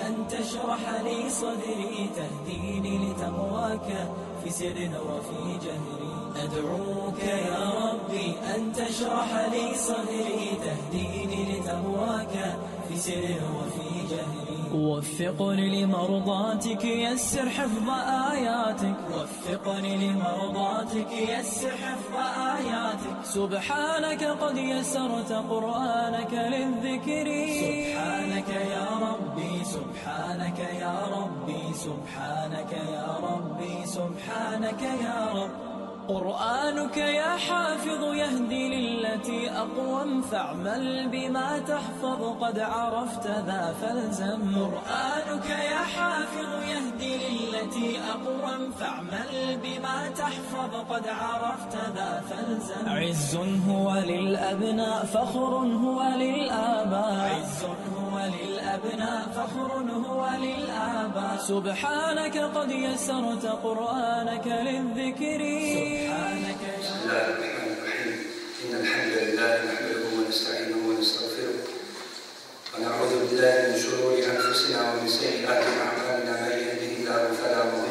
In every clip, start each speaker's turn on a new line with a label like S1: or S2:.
S1: أن تشرح لي صدري تهديني لتقواك في سر وفي جهري أدعوك يا ربي أن تشرح لي صدري تهديني لتقواك في سر وفي جهري
S2: وفقني لمرضاتك يسر حفظ آياتك وفقني لمرضاتك يسر حفظ آياتك سبحانك قد يسرت قرآنك للذكر سبحانك سبحانك يا ربي سبحانك يا ربي سبحانك يا ربي سبحانك يا رب قرآنك يا حافظ يهدي للتي أقوم فاعمل بما تحفظ قد عرفت ذا فالزم قرآنك يا حافظ يهدي للتي أقوم فاعمل بما تحفظ قد عرفت ذا فالزم عز هو للأبناء فخر هو للآباء عز وللأبناء فخر هو للآباء سبحانك قد يسرت قرآنك للذكر
S3: سبحانك بسم الله الرحمن الرحيم إن الحمد لله نحمده ونستعينه ونستغفره ونعوذ بالله من شرور أنفسنا ومن سيئات أعمالنا من يهده الله فلا مضل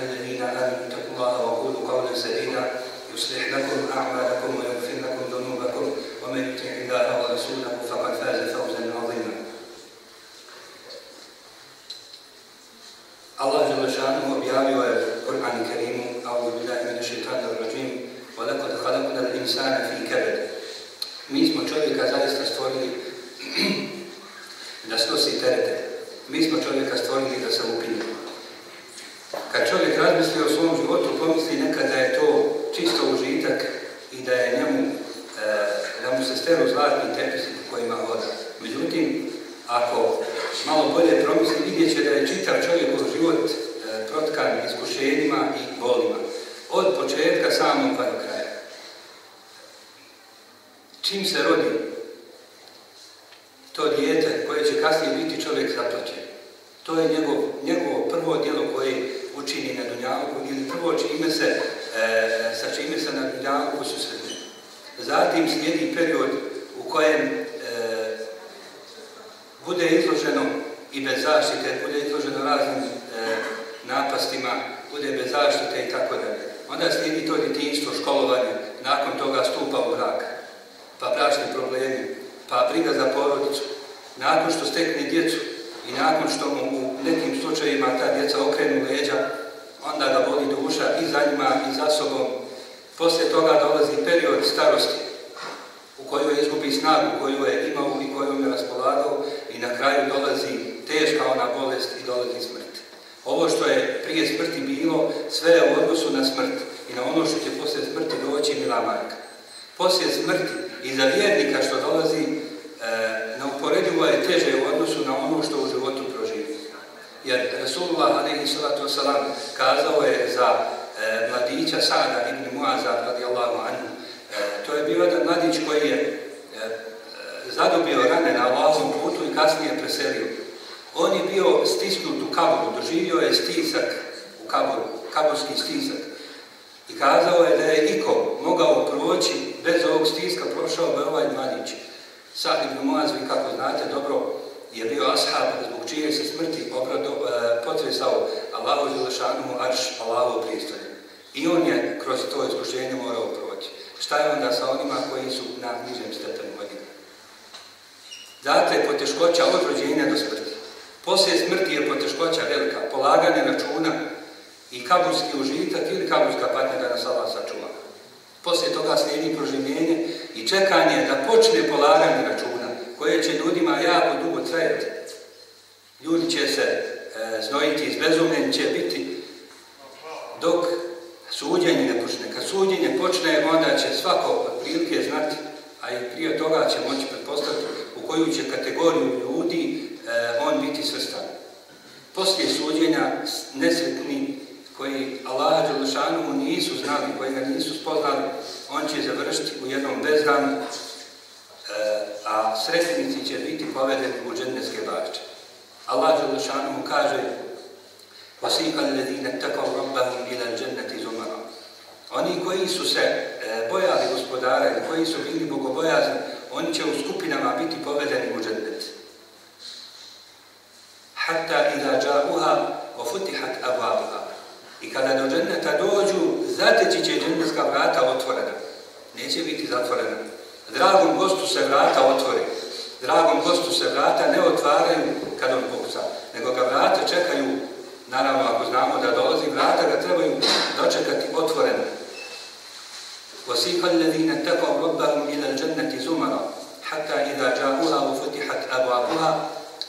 S3: ايها الذين امنوا اتقوا الله وقولوا قولا سديدا يصلح لكم اعمالكم ويغفر لكم ذنوبكم ومن يطع الله ورسوله فقد فاز فوزا عظيما. الله جل شانه بيابي والقران الكريم اعوذ بالله من الشيطان الرجيم ولقد خلقنا الانسان في كبد. Mi smo čovjeka zaista stvorili da snosi terete. Mi smo čovjeka stvorili da se upinjemo. Kad čovjek razmisli o svom životu, pomisli nekada je to čisto užitak i da je njemu, e, da mu se steru zlatni tepisi po kojima voda. Međutim, ako malo bolje promisli, vidjet će da je čitav čovjekov život e, protkan iskušenjima i bolima. Od početka samog pa do kraja. Čim se rodi to dijete koje će kasnije biti čovjek zaplaćen, to je njegovo, prvo djelo koje učini na Dunjavku ili prvo čime se, e, sa čime se na su susretne. Zatim slijedi period u kojem e, bude izloženo i bez zaštite, bude izloženo raznim e, napastima, bude bez zaštite i tako dalje. Onda slijedi to djetinjstvo, školovanje, nakon toga stupa u brak, pa bračni problemi, pa briga za porodicu, nakon što stekne djecu, i nakon što mu u nekim slučajevima ta djeca okrenu leđa, onda ga boli duša i za njima i za sobom. Poslije toga dolazi period starosti u kojoj izgubi snagu koju je imao i koju je raspolagao i na kraju dolazi teška ona bolest i dolazi smrt. Ovo što je prije smrti bilo, sve je u odnosu na smrt i na ono što će poslije smrti doći mila majka. Poslije smrti i za vjernika što dolazi e, na neuporedivo je teže u odnosu na ono što u životu proživi. Jer Rasulullah alaihi sallatu kazao je za e, mladića Sada ibn Muaza radijallahu anhu. E, to je bio jedan mladić koji je e, zadobio rane na Allahovom putu i kasnije preselio. On je bio stisnut u kaboru, doživio je stisak u kaboru, kaborski stisak. I kazao je da je niko mogao proći, bez ovog stiska prošao bi ovaj mladić. Sad ibn Muaz, kako znate dobro, je bio ashab zbog čije se smrti obrado, e, potresao Allaho Đelešanu arš Allaho pristoje. I on je kroz to iskušenje morao proći. Šta je onda sa onima koji su na nižem stepenu od Dakle, poteškoća od rođenja do smrti. Poslije smrti je poteškoća velika, polaganje računa i kaburski užitak ili kaburska patnja na nas Allah Poslije toga slijedi proživljenje i čekanje da počne polaganje računa, koje će ljudima jako dugo trajati. Ljudi će se e, znojiti, će biti dok suđenje ne počne. Kad suđenje počne, onda će svako prilike znati, a i prije toga će moći pretpostaviti u koju će kategoriju ljudi e, on biti svrstan. Poslije suđenja nesretni koji Allaha Đelešanu nisu znali, koji ga nisu spoznali, on će završiti u jednom bezdanu, e, a sretnici će biti povedeni u džendneske bašće. Allah Đelešanu mu kaže وَسِيْقَ الَّذِينَ تَكَوْ رَبَّهُمْ إِلَى الْجَنَّةِ زُمَرَ Oni koji su se e, bojali gospodara koji su bili bogobojazni, oni će u skupinama biti povedeni I kada do dženneta dođu, zateći će džennetska vrata otvorena. Neće biti zatvorena. Dragom gostu se vrata otvore. Dragom gostu se vrata ne otvaraju kad on pokuca, nego ga vrata čekaju, naravno ako znamo da dolazi vrata, ga trebaju dočekati otvorena. وَسِيقَ الَّذِينَ اتَّقَوْ رَبَّهُمْ إِلَى الْجَنَّةِ زُمَرًا حَتَّى إِذَا abu abuha, أَبْوَابُهَا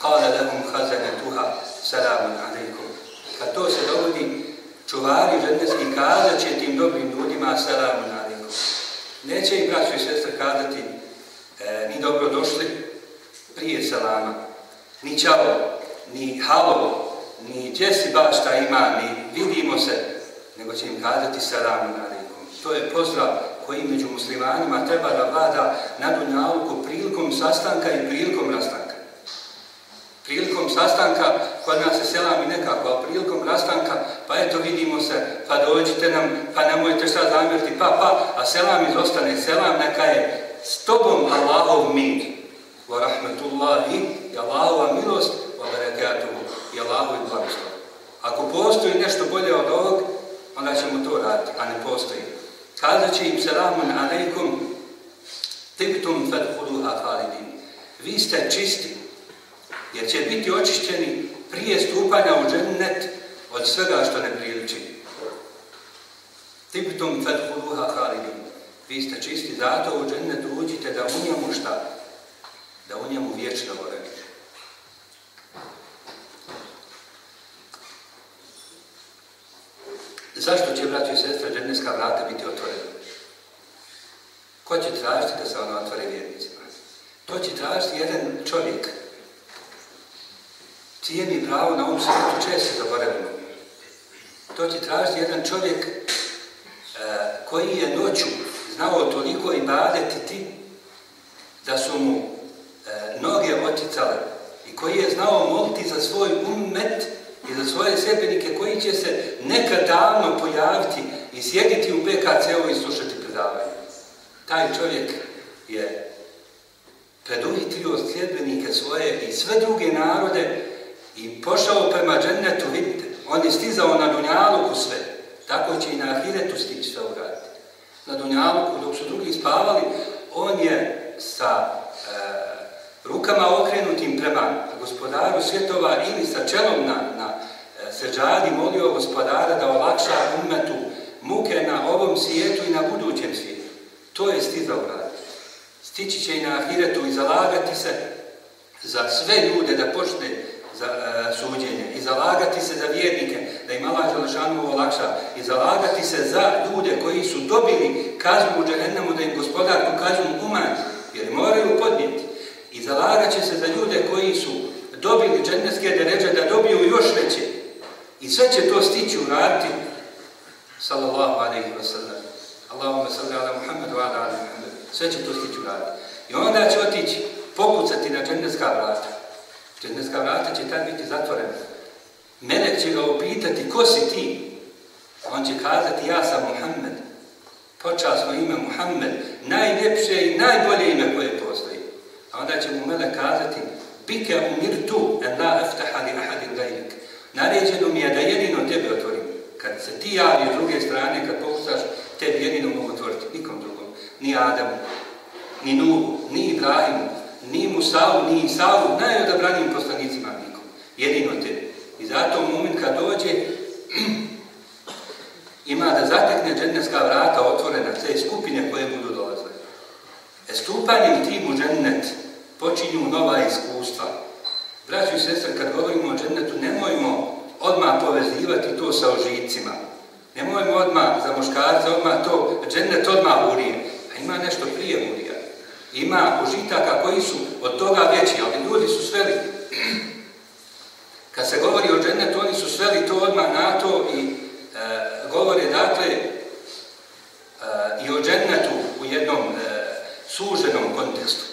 S3: قَالَ لَهُمْ خَزَنَتُهَا سَلَامٌ عَلَيْكُمْ Kad to se dogodi, čuvari ženevski kazat će tim dobrim ljudima na nalikom. Neće im braću i sestra kazati e, ni dobro došli prije salama, ni čao, ni halo, ni gdje si baš šta ima, ni vidimo se, nego će im kazati salamu nalikom. To je pozdrav koji među muslimanima treba da vlada na dunjavku prilikom sastanka i prilikom rastanka. Prilikom sastanka, kod nas se selami nekako, a prilikom rastanka, pa eto vidimo se, pa dođite nam, pa nemojte šta zamjeriti, pa pa, a selam izostane, selam neka je s tobom Allahov mir. Wa rahmetullahi, i Allahova milost, wa barakatuhu, i blagoslov. Ako postoji nešto bolje od ovog, onda ćemo to raditi, a ne postoji. Kazat će im selamun alaikum, tiptum huduha halidin. Vi ste čisti, jer će biti očišćeni prije stupanja u džennet od svega što ne priliči. Tibtum fed Vi ste čisti, zato u džennetu uđite da u njemu šta? Da u njemu vječno boravite. Zašto će, braći i sestre, dženevska vrata biti otvorena? Ko će tražiti da se ona otvore vjernicima? To će tražiti jedan čovjek cijeni pravo na ovom svijetu često zaboravimo. To će tražiti jedan čovjek e, koji je noću znao toliko i badetiti da su mu e, noge oticale i koji je znao moliti za svoj umet i za svoje sebenike koji će se nekad davno pojaviti i sjediti u BKC-u i slušati predavanje. Taj čovjek je preduhitrio sljedbenike svoje i sve druge narode i pošao prema džennetu, vidite, on je stizao na Dunjaluku sve, tako će i na Ahiretu stići sve Na Dunjaluku, dok su drugi spavali, on je sa e, rukama okrenutim prema gospodaru svjetova ili sa čelom na, na e, seđadi molio gospodara da olakša umetu muke na ovom svijetu i na budućem svijetu. To je stizao rad. Stići će i na Ahiretu i zalagati se za sve ljude da počne za, e, suđenje i zalagati se za vjernike, da im Allah Želešanu olakša i zalagati se za ljude koji su dobili kaznu u da im gospodar kaznu umanji, jer moraju podnijeti. I zalagat će se za ljude koji su dobili džennetske deređe, da dobiju još veće. I sve će to stići rati Sallallahu alaihi wa sallam. Allahumma sallam ala ala ala Sve će to stići rati I onda će otići pokucati na džennetska vrata Dženevska vrata će tad biti zatvorena. Melek će ga upitati, ko si ti? On će kazati, ja sam Muhammed. Počasno ime Muhammed. Najljepše i najbolje ime koje postoji. A onda će mu Melek kazati, bike tu, en la eftaha ahadin Naređeno mi je da jedino tebe otvorim. Kad se ti javi s druge strane, kad pokušaš, tebi jedino mogu otvoriti. Nikom drugom. Ni Adamu, ni Nuhu, ni Ibrahimu, ni savu, ni da branim poslanicima nikom. Jedino te. I zato moment kad dođe, ima da zatekne džennetska vrata otvorena, te skupine koje budu dolazile. E stupanjem tim u džennet počinju nova iskustva. Braći i sestri, kad govorimo o džennetu, nemojmo odmah povezivati to sa ožicima. Nemojmo odmah za muškarca, odmah to, džennet odmah urije. A ima nešto prije urije. Ima užitaka koji su od toga veći, ali ljudi su sveli. Kad se govori o džennetu, oni su sveli to odmah na to i e, govore, dakle, e, i o džennetu u jednom e, suženom kontekstu.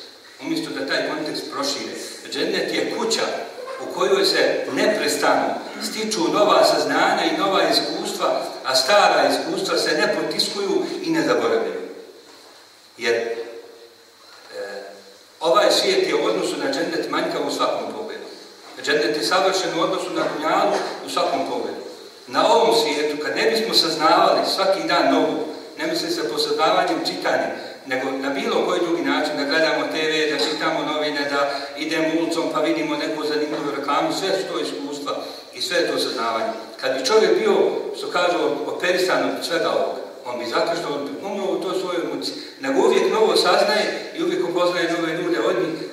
S3: Umjesto da taj kontekst prošire. Džennet je kuća u kojoj se neprestano stiču nova saznanja i nova iskustva, a stara iskustva se ne potiskuju i ne zaboravljaju. Jer Ovaj svijet je u odnosu na džennet manjkav u svakom pogledu. Džennet je savršen u odnosu na dunjalu u svakom pogledu. Na ovom svijetu, kad ne bismo saznavali svaki dan novu, ne mislim se posaznavanjem čitanja, nego na bilo koji drugi način, da gledamo TV, da čitamo novine, da idemo ulicom pa vidimo neku zanimljivu reklamu, sve su to iskustva i sve to saznavanje. Kad bi čovjek bio, što kažu, operisan od svega ovoga, on pa bi zato što on u toj svojoj muci. Nego uvijek novo saznaje i uvijek upoznaje nove ljude od njih, e,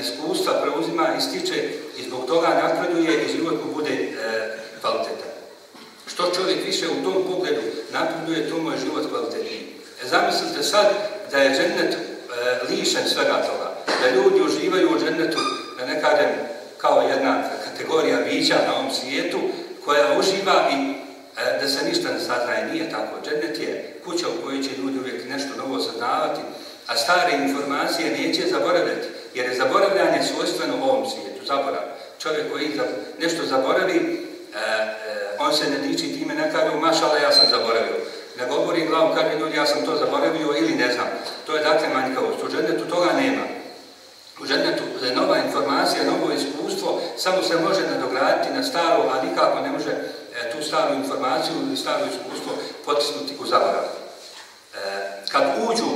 S3: iskustva preuzima i stiče i zbog toga napreduje i život mu bude e, kvalitetan. Što čovjek više u tom pogledu napreduje, to mu je život kvalitetniji. E, zamislite sad da je džennet lišen svega toga, da ljudi uživaju u džennetu, da ne kažem kao jedna kategorija bića na ovom svijetu, koja uživa i E, da se ništa ne saznaje, nije tako. Džennet je kuća u kojoj će ljudi uvijek nešto novo saznavati, a stare informacije neće zaboraviti, jer je zaboravljanje svojstveno ovom svijetu, zaborav. Čovjek koji nešto zaboravi, e, e, on se ne diči time, ne kaže, mašala, ja sam zaboravio. Ne govori glavom, kaže ljudi, ja sam to zaboravio ili ne znam. To je dakle manjkavost. U džennetu toga nema. U džennetu je nova informacija, novo iskustvo, samo se može nadograditi na staro, a nikako ne može E, tu staru informaciju ili staru iskustvo potisnuti u zaborav. E, kad uđu,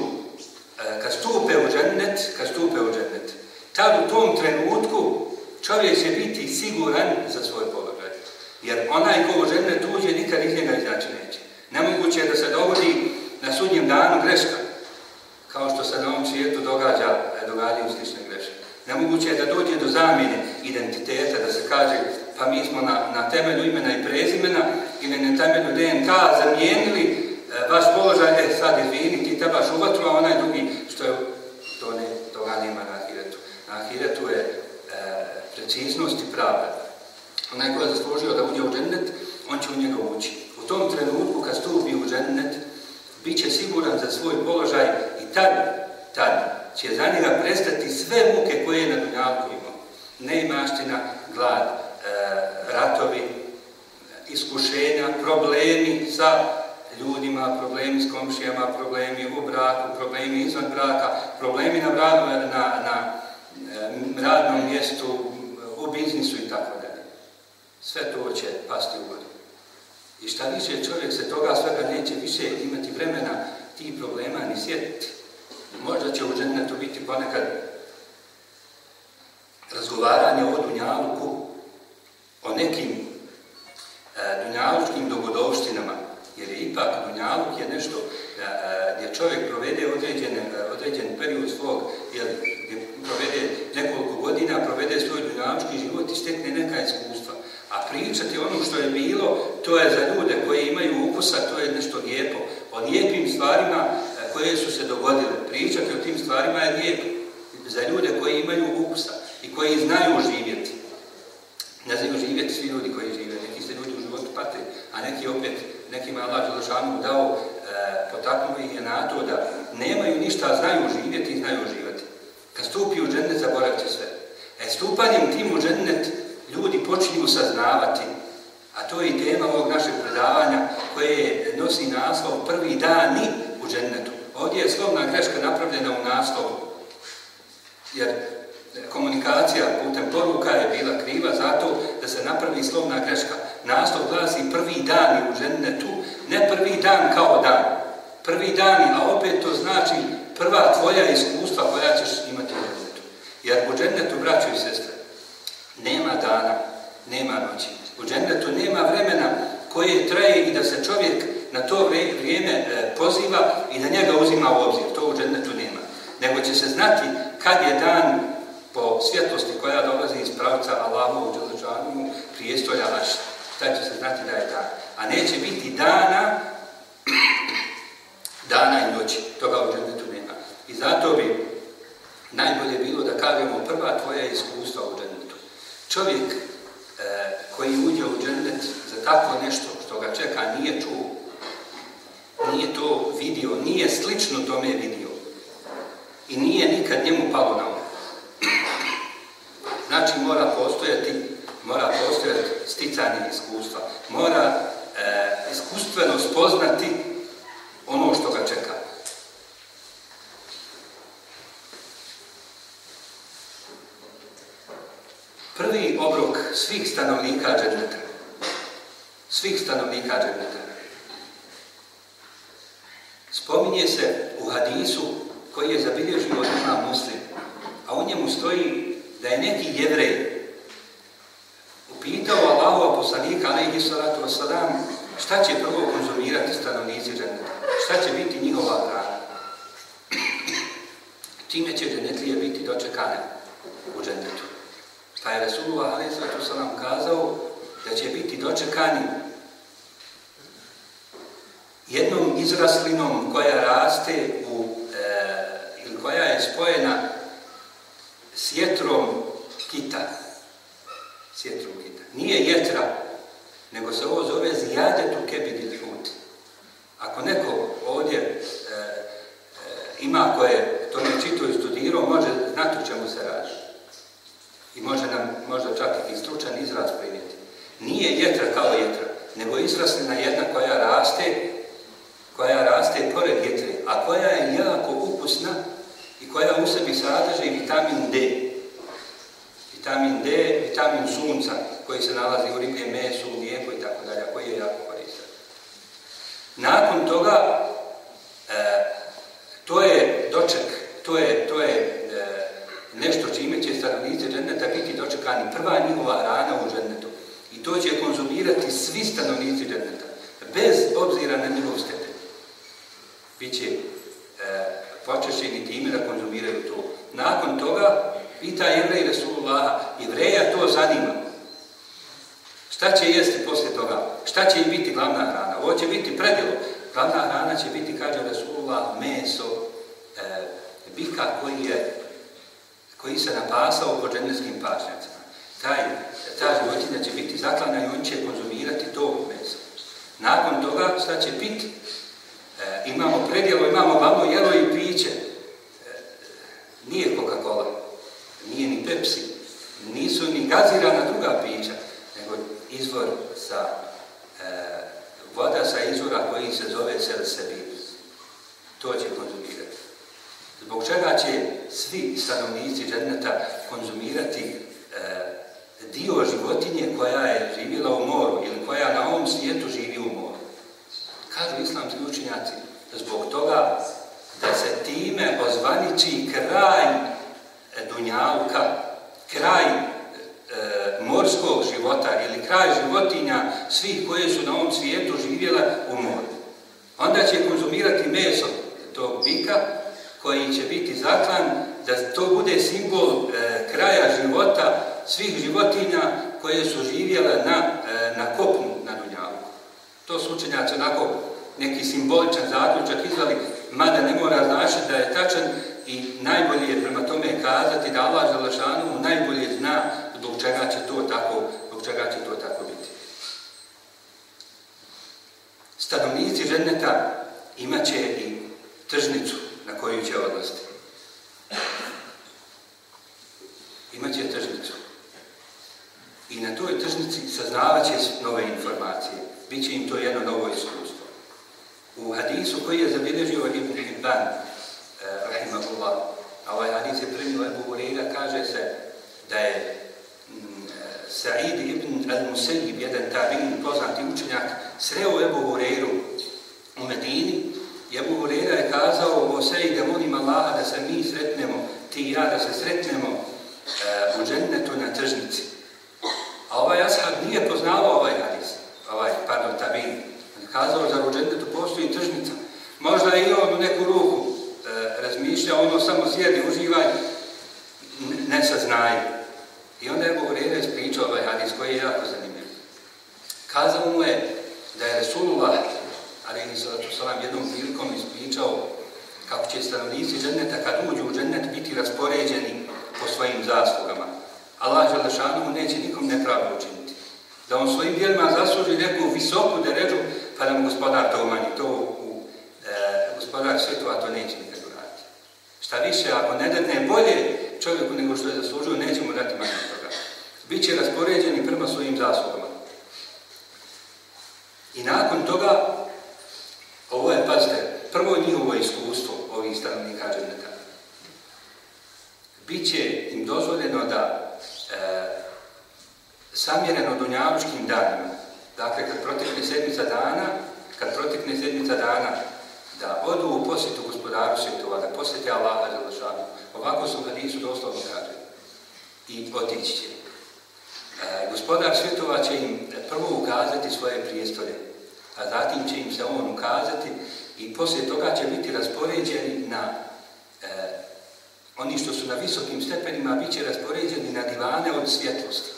S3: e, kad stupe u džennet, kad stupe u džennet, tad u tom trenutku čovjek će biti siguran za svoj položaj. Jer onaj ko u džennet uđe, nikad ih njega izaći neće. Nemoguće je da se dovodi na sudnjem danu greška, kao što se na ovom svijetu događa, događaju slične Nemoguće je da dođe do zamjene identiteta, da se kaže pa mi smo na, temelju imena i prezimena ili na temelju DNK zamijenili e, vaš položaj, e sad izvini, ti te baš uvatru, a onaj drugi što je, to ne, toga nema na ahiretu. Na ahiretu je e, preciznost i pravda. Onaj ko je zaslužio da uđe u džennet, on će u njega ući. U tom trenutku kad stupi u džennet, bit će siguran za svoj položaj i tad, tad će za prestati sve muke koje je na Dunjavku imao. Neimaština, glad, e, ratovi, iskušenja, problemi sa ljudima, problemi s komšijama, problemi u braku, problemi izvan braka, problemi na, e, radnom mjestu, u biznisu i tako dalje. Sve to će pasti u godinu. I šta više čovjek se toga svega neće više imati vremena tih problema ni sjetiti. Možda će u džennetu biti ponekad razgovaranje o dunjaluku, o nekim e, dunjalučkim dogodovštinama, jer je ipak dunjaluk je nešto e, e, gdje čovjek provede e, određen, period svog, jer gdje provede nekoliko godina, provede svoj dunjalučki život i stekne neka iskustva. A pričati ono što je bilo, to je za ljude koji imaju ukusa, to je nešto lijepo. O lijepim stvarima koje su se dogodile. Pričati o tim stvarima je lijep za ljude koji imaju ukusa i koji znaju živjeti. Ne znaju živjeti svi ljudi koji žive. Neki se ljudi u životu pate, a neki opet, nekima je Allah dao, e, potaknuo ih je na to da nemaju ništa, znaju živjeti i znaju živjeti. Kad stupi u džennet, zaboravit će sve. E, stupanjem tim u džennet, ljudi počinju saznavati a to je i tema ovog našeg predavanja koje nosi naslov prvi dani u džennetu. Ovdje je slovna greška napravljena u naslovu, jer komunikacija putem poruka je bila kriva zato da se napravi slovna greška. Naslov glasi prvi dan u žennetu, ne prvi dan kao dan. Prvi dan, a opet to znači prva tvoja iskustva koja ćeš imati u ženetu. Jer u žennetu braću i sestre, nema dana, nema noći. U žennetu nema vremena koje traje i da se čovjek na to vrijeme e, poziva i da njega uzima u obzir. To u džennetu nema. Nego će se znati kad je dan po svjetlosti koja dolazi iz pravca Allahovu prije prijestolja naša. Taj će se znati da je dan. A neće biti dana, dana i noći. Toga u džennetu nema. I zato bi najbolje bilo da kažemo prva tvoja iskustva u džennetu. Čovjek e, koji uđe u džennet za tako nešto što ga čeka nije čuo, nije to vidio, nije slično tome vidio. I nije nikad njemu palo na ovo. Um. Znači mora postojati, mora postojati sticanje iskustva. Mora e, iskustveno spoznati ono što ga čeka. Prvi obrok svih stanovnika džedneta. Svih stanovnika džedneta Spominje se u hadisu koji je zabilježio imam muslim, a u njemu stoji da je neki jevrej upitao aposlanika, poslanika, i salatu wasalam, šta će prvo konzumirati stanovnici dženeta, šta će biti njihova hrana. Time će dženetlije biti dočekane u dženetu. Pa je Resulullah i salatu wasalam kazao da će biti dočekani jednom izraslinom koja raste u, e, ili koja je spojena s jetrom kita. S jetrom kita. Nije jetra, nego se ovo zove zijadetu kebidi ljudi. Ako neko ovdje e, e, ima koje to ne čitao i studirao, može znati čemu se radi. I može nam možda čak i stručan izraz primijeti. Nije jetra kao jetra, nego izraslina jedna koja raste koja raste pored jetre, a koja je jako ukusna i koja u sebi sadrži vitamin D. Vitamin D, vitamin sunca koji se nalazi u ribe, mesu, u mlijeku i tako dalje, koji je jako koristan. Nakon toga, e, to je doček, to je, e, nešto čime će stanovnici dženeta biti dočekani. Prva njihova rana u džennetu. I to će konzumirati svi stanovnici dženeta, bez obzira na njihov Biće će počešćeni time da konzumiraju to. Nakon toga, pita jevrej Resulullah, jevreja to zanima. Šta će jesti poslije toga? Šta će biti glavna hrana? Ovo će biti predjelo. Glavna hrana će biti, kaže Resulullah, meso, e, bika koji je koji se napasao po dženevskim pašnjacima. Taj, ta životinja će biti zaklana i on će konzumirati to meso. Nakon toga šta će biti? E, imamo predjelo, imamo glavno jelo i piće. E, nije Coca-Cola, nije ni Pepsi, nisu ni gazirana druga pića, nego izvor sa, e, voda sa izvora koji se zove Celsebi. To će konzumirati. Zbog čega će svi stanovnici džerneta konzumirati dio životinje koja je živjela u moru ili koja na ovom svijetu živi Kažu islamski učenjaci zbog toga da se time ozvaniči kraj e, Dunjavka, kraj e, morskog života ili kraj životinja svih koje su na ovom svijetu živjela u moru. Onda će konzumirati meso tog bika koji će biti zaklan da to bude simbol e, kraja života svih životinja koje su živjela na, na kopnu, na Dunjavku. To su učenjaci onako neki simboličan zaključak izvali, mada ne mora značiti da je tačan i najbolje je prema tome kazati da Allah Želešanu najbolje zna zbog čega će to tako, zbog čega će to tako biti. Stanovnici ženeta imat će i tržnicu na koju će odlasti imaće tržnicu. I na toj tržnici saznavaće će nove informacije. Biće im to jedno novo iskustvo. U hadisu koji je zabilježio Ibn Hibban, eh, rahimahullah, a ovaj hadis je primio Ebu Ureira, kaže se da je mm, Sa'id ibn al-Musayyib, jedan tabin, poznati učenjak, sreo Ebu Hureyru u Medini. Ebu Hureyra je kazao Moseji da molim Allaha da se mi sretnemo, ti i ja da se sretnemo eh, u džennetu na tržnici. A ovaj ashab nije poznavao ovaj hadis, ovaj, pardon, tabin kazao za posto postoji tržnica. Možda je i on u neku ruku e, razmišlja, ono samo sjedi, uživaj, ne saznaje. I onda je Buhurire ispričao ovaj hadis koji je jako zanimljiv. Kazao mu je da je Resulullah, ali tu sam jednom prilikom ispričao kako će stanovnici dženneta kad uđu u džennet biti raspoređeni po svojim zaslugama. Allah Želešanu neće nikom nepravdu učiniti. Da on svojim djelima zasluži neku visoku deređu pa da mu gospodar to umanji, to u, e, gospodar svijetu, a to neće nikad uraditi. Šta više, ako ne ne bolje čovjeku nego što je zaslužio, nećemo dati manje toga. Biće raspoređeni prema svojim zaslugama. I nakon toga, ovo je, pazite, prvo njihovo iskustvo ovih stanovnika bit Biće im dozvoljeno da e, samjereno dunjavuškim danima Dakle, kad protekne sedmica dana, kad protekne sedmica dana, da odu u posjetu gospodaru svjetova, da posjete Allaha Đelešanu. Ovako su nisu doslovno kaže. I otići će. E, gospodar svjetova će im e, prvo ukazati svoje prijestolje, a zatim će im se on ukazati i poslije toga će biti raspoređeni na e, oni što su na visokim stepenima, bit će raspoređeni na divane od svjetlosti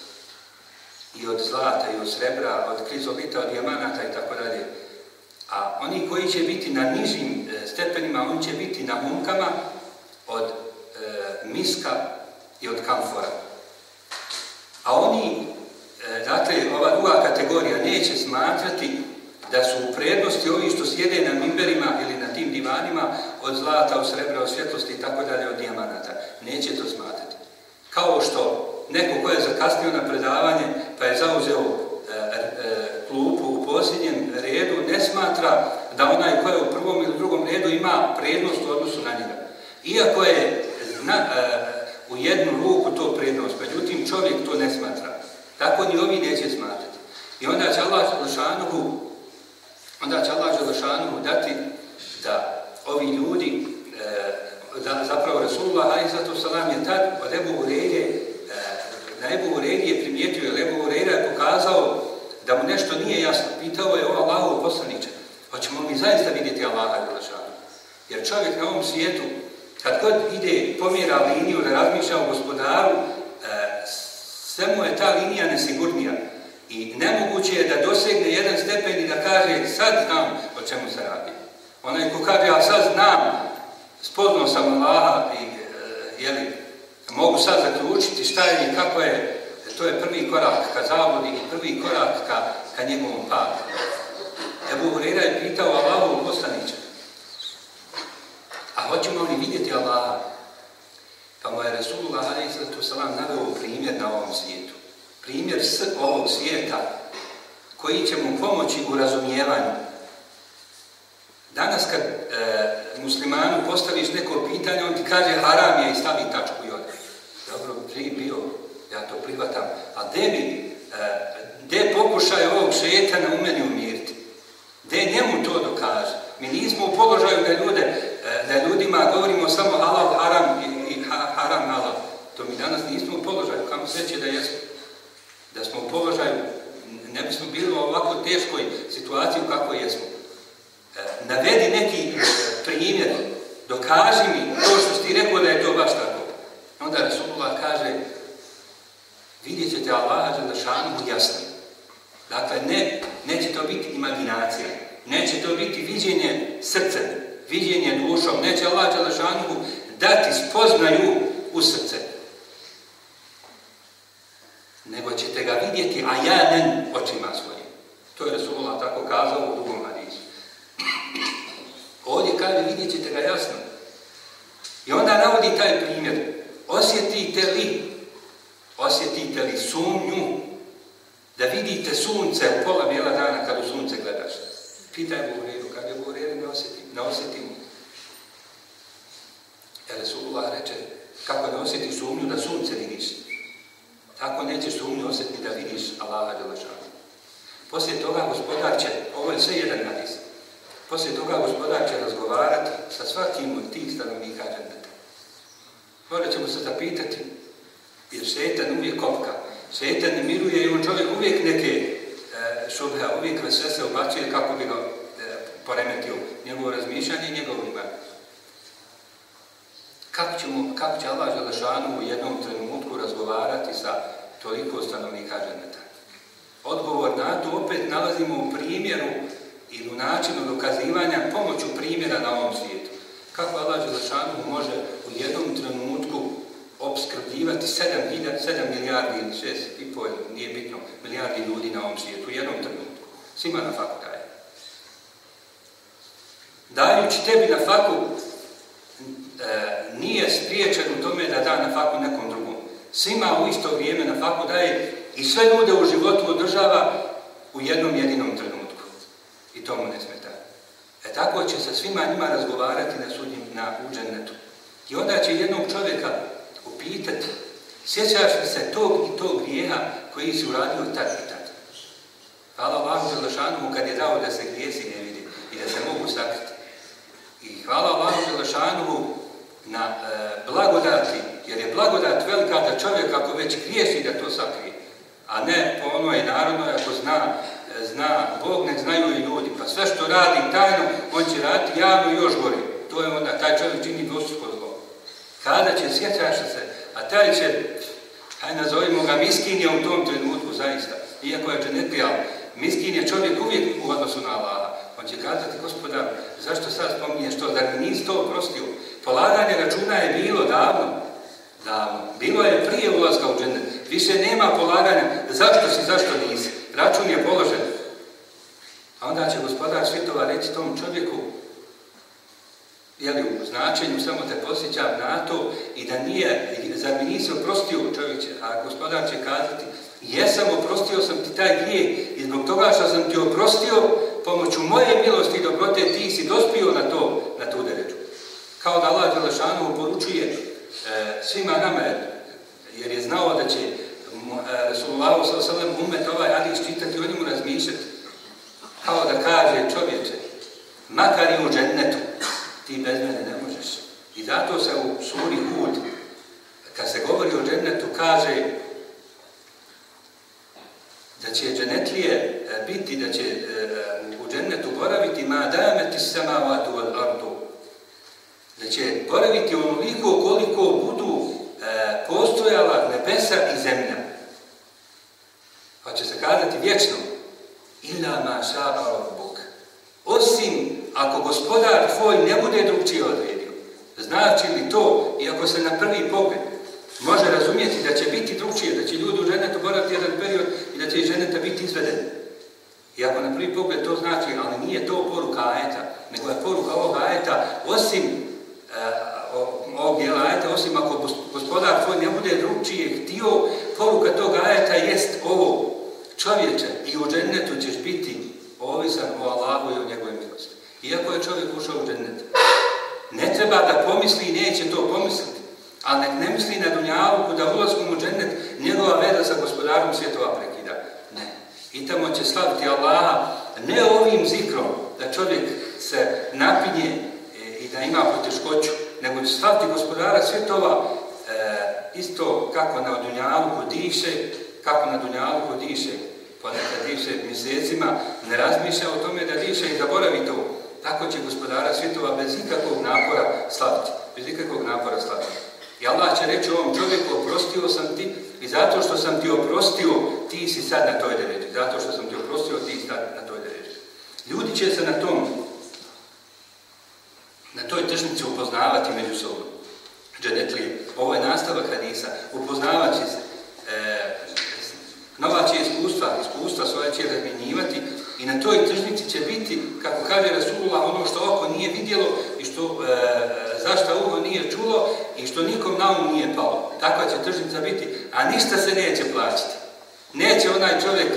S3: i od zlata, i od srebra, od krizovita, od dijamanata i tako dalje. A oni koji će biti na nižim e, stepenima, oni će biti na munkama, od e, miska i od kamfora. A oni, e, dakle, ova druga kategorija neće smatrati da su u prednosti ovi što sjede na mimberima ili na tim divanima od zlata, od srebra, od svjetlosti i tako dalje, od dijamanata. Neće to smatrati. Kao što neko ko je zakasnio na predavanje pa je zauzeo e, e, klupu u posljednjem redu, ne smatra da onaj ko je u prvom ili drugom redu ima prednost u odnosu na njega. Iako je e, u jednu ruku to prednost, međutim čovjek to ne smatra. Tako ni ovi neće smatrati. I onda će Allah onda će Allah dati da ovi ljudi da zapravo Resulullah a.s. Salam je tad od Ebu na Ebu Hureyri je primijetio, jer Ebu je pokazao da mu nešto nije jasno. Pitao je o Allahu poslaniče, hoćemo mi zaista vidjeti Allaha Jer čovjek na ovom svijetu, kad god ide, pomjera liniju, da razmišlja o gospodaru, sve mu je ta linija nesigurnija. I nemoguće je da dosegne jedan stepen i da kaže sad znam o čemu se radi. Onaj ko kaže, a sad znam, spoznao sam Allaha i, e, jeli, mogu sad zaključiti šta je i kako je, to je prvi korak ka zavodi i prvi korak ka, njegovom padu. Ebu Hurira je pitao Allahovu poslanića, a hoćemo li vidjeti Allaha? Pa mu je Resulullah salam naveo primjer na ovom svijetu. Primjer s ovog svijeta koji će mu pomoći u razumijevanju. Danas kad e, muslimanu postaviš neko pitanje, on ti kaže haram je i stavi tačku bio, ja to prihvatam, a gdje mi, e, gdje pokušaj ovog šetana u meni umiriti? Gdje njemu to dokaže? Mi nismo u položaju da ljude, e, da ljudima govorimo samo halal, haram i, i haram, halal. To mi danas nismo u položaju, kamo sreće da jesmo. Da smo u položaju, ne bismo bili u ovako teškoj situaciji u kakvoj jesmo. E, navedi neki primjer, dokaži mi to što ti rekao da je to baš tako onda Rasulullah kaže vidjet ćete Allaha Đelešanuhu jasno. Dakle, ne, neće to biti imaginacija, neće to biti viđenje srce, viđenje dušom, neće Allah Đelešanuhu dati spoznaju u srce. Nego ćete ga vidjeti, a ja ne očima svojim. To je Rasulullah tako kazao u drugom hadisu. Ovdje kaže vidjet ćete ga jasno. I onda navodi taj primjer. Osjetite li, osjetite li sumnju da vidite sunce u pola bijela dana kad u sunce gledaš? Pitaj Buhariru, kad je Buhariru ne osjetim, ne osjetim. Jer Resulullah reče, kako ne osjeti sumnju da sunce vidiš, tako nećeš sumnju osjetiti da vidiš Allaha Đelešanu. Poslije toga gospodar će, ovo je sve jedan nadis, poslije toga gospodar će razgovarati sa svakim od tih stanovnika dženda. Morat ćemo se zapitati, jer šetan uvijek kopka. Šetan miruje i on čovjek uvijek neke e, šubhe, uvijek sve se obačuje kako bi ga e, poremetio. Njegovo razmišljanje i njegovo ima. Kako, ćemo, kako će Allah Želešanu u jednom trenutku razgovarati sa toliko stanovnika ženeta? Odgovor na to opet nalazimo u primjeru ili u načinu dokazivanja pomoću primjera na ovom svijetu. Kako Allah Đelešanu može u jednom trenutku obskrbljivati 7, 7 milijardi ili pol, nije bitno, milijardi ljudi na ovom svijetu u jednom trenutku. Svima na faku daje. Dajući tebi na faku, e, nije spriječen u tome da da na faku nekom drugom. Svima u isto vrijeme na faku daje i sve ljude u životu održava u jednom jedinom trenutku. I to mu ne smije tako će sa svima njima razgovarati na sudnjim na uđenetu. I onda će jednog čovjeka upitati, sjećaš li se tog i tog grijeha koji si uradio tad i tad? Hvala Allahu kad je dao da se grijesi ne vidi i da se mogu sakriti. I hvala Allahu na e, blagodati, jer je blagodat velika da čovjek ako već griješi da to sakrije, a ne po onoj narodnoj ako zna, e, zna Bog, nek znaju i ljudi. Sve što radi tajno, on će raditi javno i još gore. To je onda, taj čovjek čini dvostruko zlo. Kada će sjećaš se, a taj će, aj nazovimo ga je u tom trenutku zaista, iako je dženetlija, miskin je čovjek uvijek u odnosu na Allaha. On će kazati, gospoda, zašto sad spominješ to, da nisi to oprostio? Polaganje računa je bilo davno, davno. Bilo je prije ulazka u žene, Više nema polaganja, zašto si, zašto nisi? Račun je položen, a onda će gospodar Svitova reći tom čovjeku, jeli u značenju, samo te posjećam na to i da nije, zar mi nisi oprostio čovječe, a gospodar će kazati, jesam oprostio sam ti taj grijeh i zbog toga što sam ti oprostio, pomoću moje milosti i dobrote ti si dospio na to, na tu deređu. Kao da Allah Đelešanu poručuje e, svima nama, jer je znao da će e, Rasulullah s.a.v. umet ovaj hadis čitati i o njemu razmišljati. Kao da kaže čovječe, makar i u džennetu, ti bez mene ne možeš. I zato se u suri Hud, kad se govori o džennetu, kaže da će džennetlije e, biti, da će e, e, u džennetu boraviti ma dameti samavatu wal ardu. Da će boraviti onoliko koliko budu postojala nebesa i zemlja. Pa će se kazati vječno. Ila maša Boga. Osim ako gospodar tvoj ne bude drugčije odredio. Znači li to, i ako se na prvi pogled može razumjeti da će biti drugčije, da će ljudi u ženetu borati jedan period i da će i ženeta biti izvedeni. I ako na prvi pogled to znači, ali nije to poruka ajeta, nego je poruka ovog ajeta, osim eh, ovog dijela ajeta, osim ako gospodar tvoj ne bude drugčije htio, poruka tog ajeta jest ovo, čovječe, i u džennetu ćeš biti ovisan o Allahu i o njegove milosti. Iako je čovjek ušao u džennet. Ne treba da pomisli i neće to pomisliti, ali nek ne misli na dunjavuku da ulazkom u džennet njegova veda sa gospodarom svjetova prekida. Ne. I tamo će slaviti Allaha ne ovim zikrom da čovjek se napinje e, i da ima poteškoću, nego će slaviti gospodara svjetova e, isto kako na dunjavuku diše, kako na Dunjalu ko diše, pa neka diše mjesecima, ne razmišlja o tome da diše i zaboravi to. Tako će gospodara svjetova bez ikakvog napora slaviti. Bez ikakvog napora slaviti. I Allah će reći ovom čovjeku, oprostio sam ti i zato što sam ti oprostio, ti si sad na toj deređi. Zato što sam ti oprostio, ti si sad na toj deređi. Ljudi će se na tom, na toj tržnici upoznavati među sobom. ovo je nastavak hadisa, upoznavat će se. E, Nova će iskustva, iskustva svoje će razmjenjivati i na toj tržnici će biti, kako kaže Rasulullah, ono što oko nije vidjelo i što e, zašto uho nije čulo i što nikom na um nije palo. Takva će tržnica biti, a ništa se neće plaćati. Neće onaj čovjek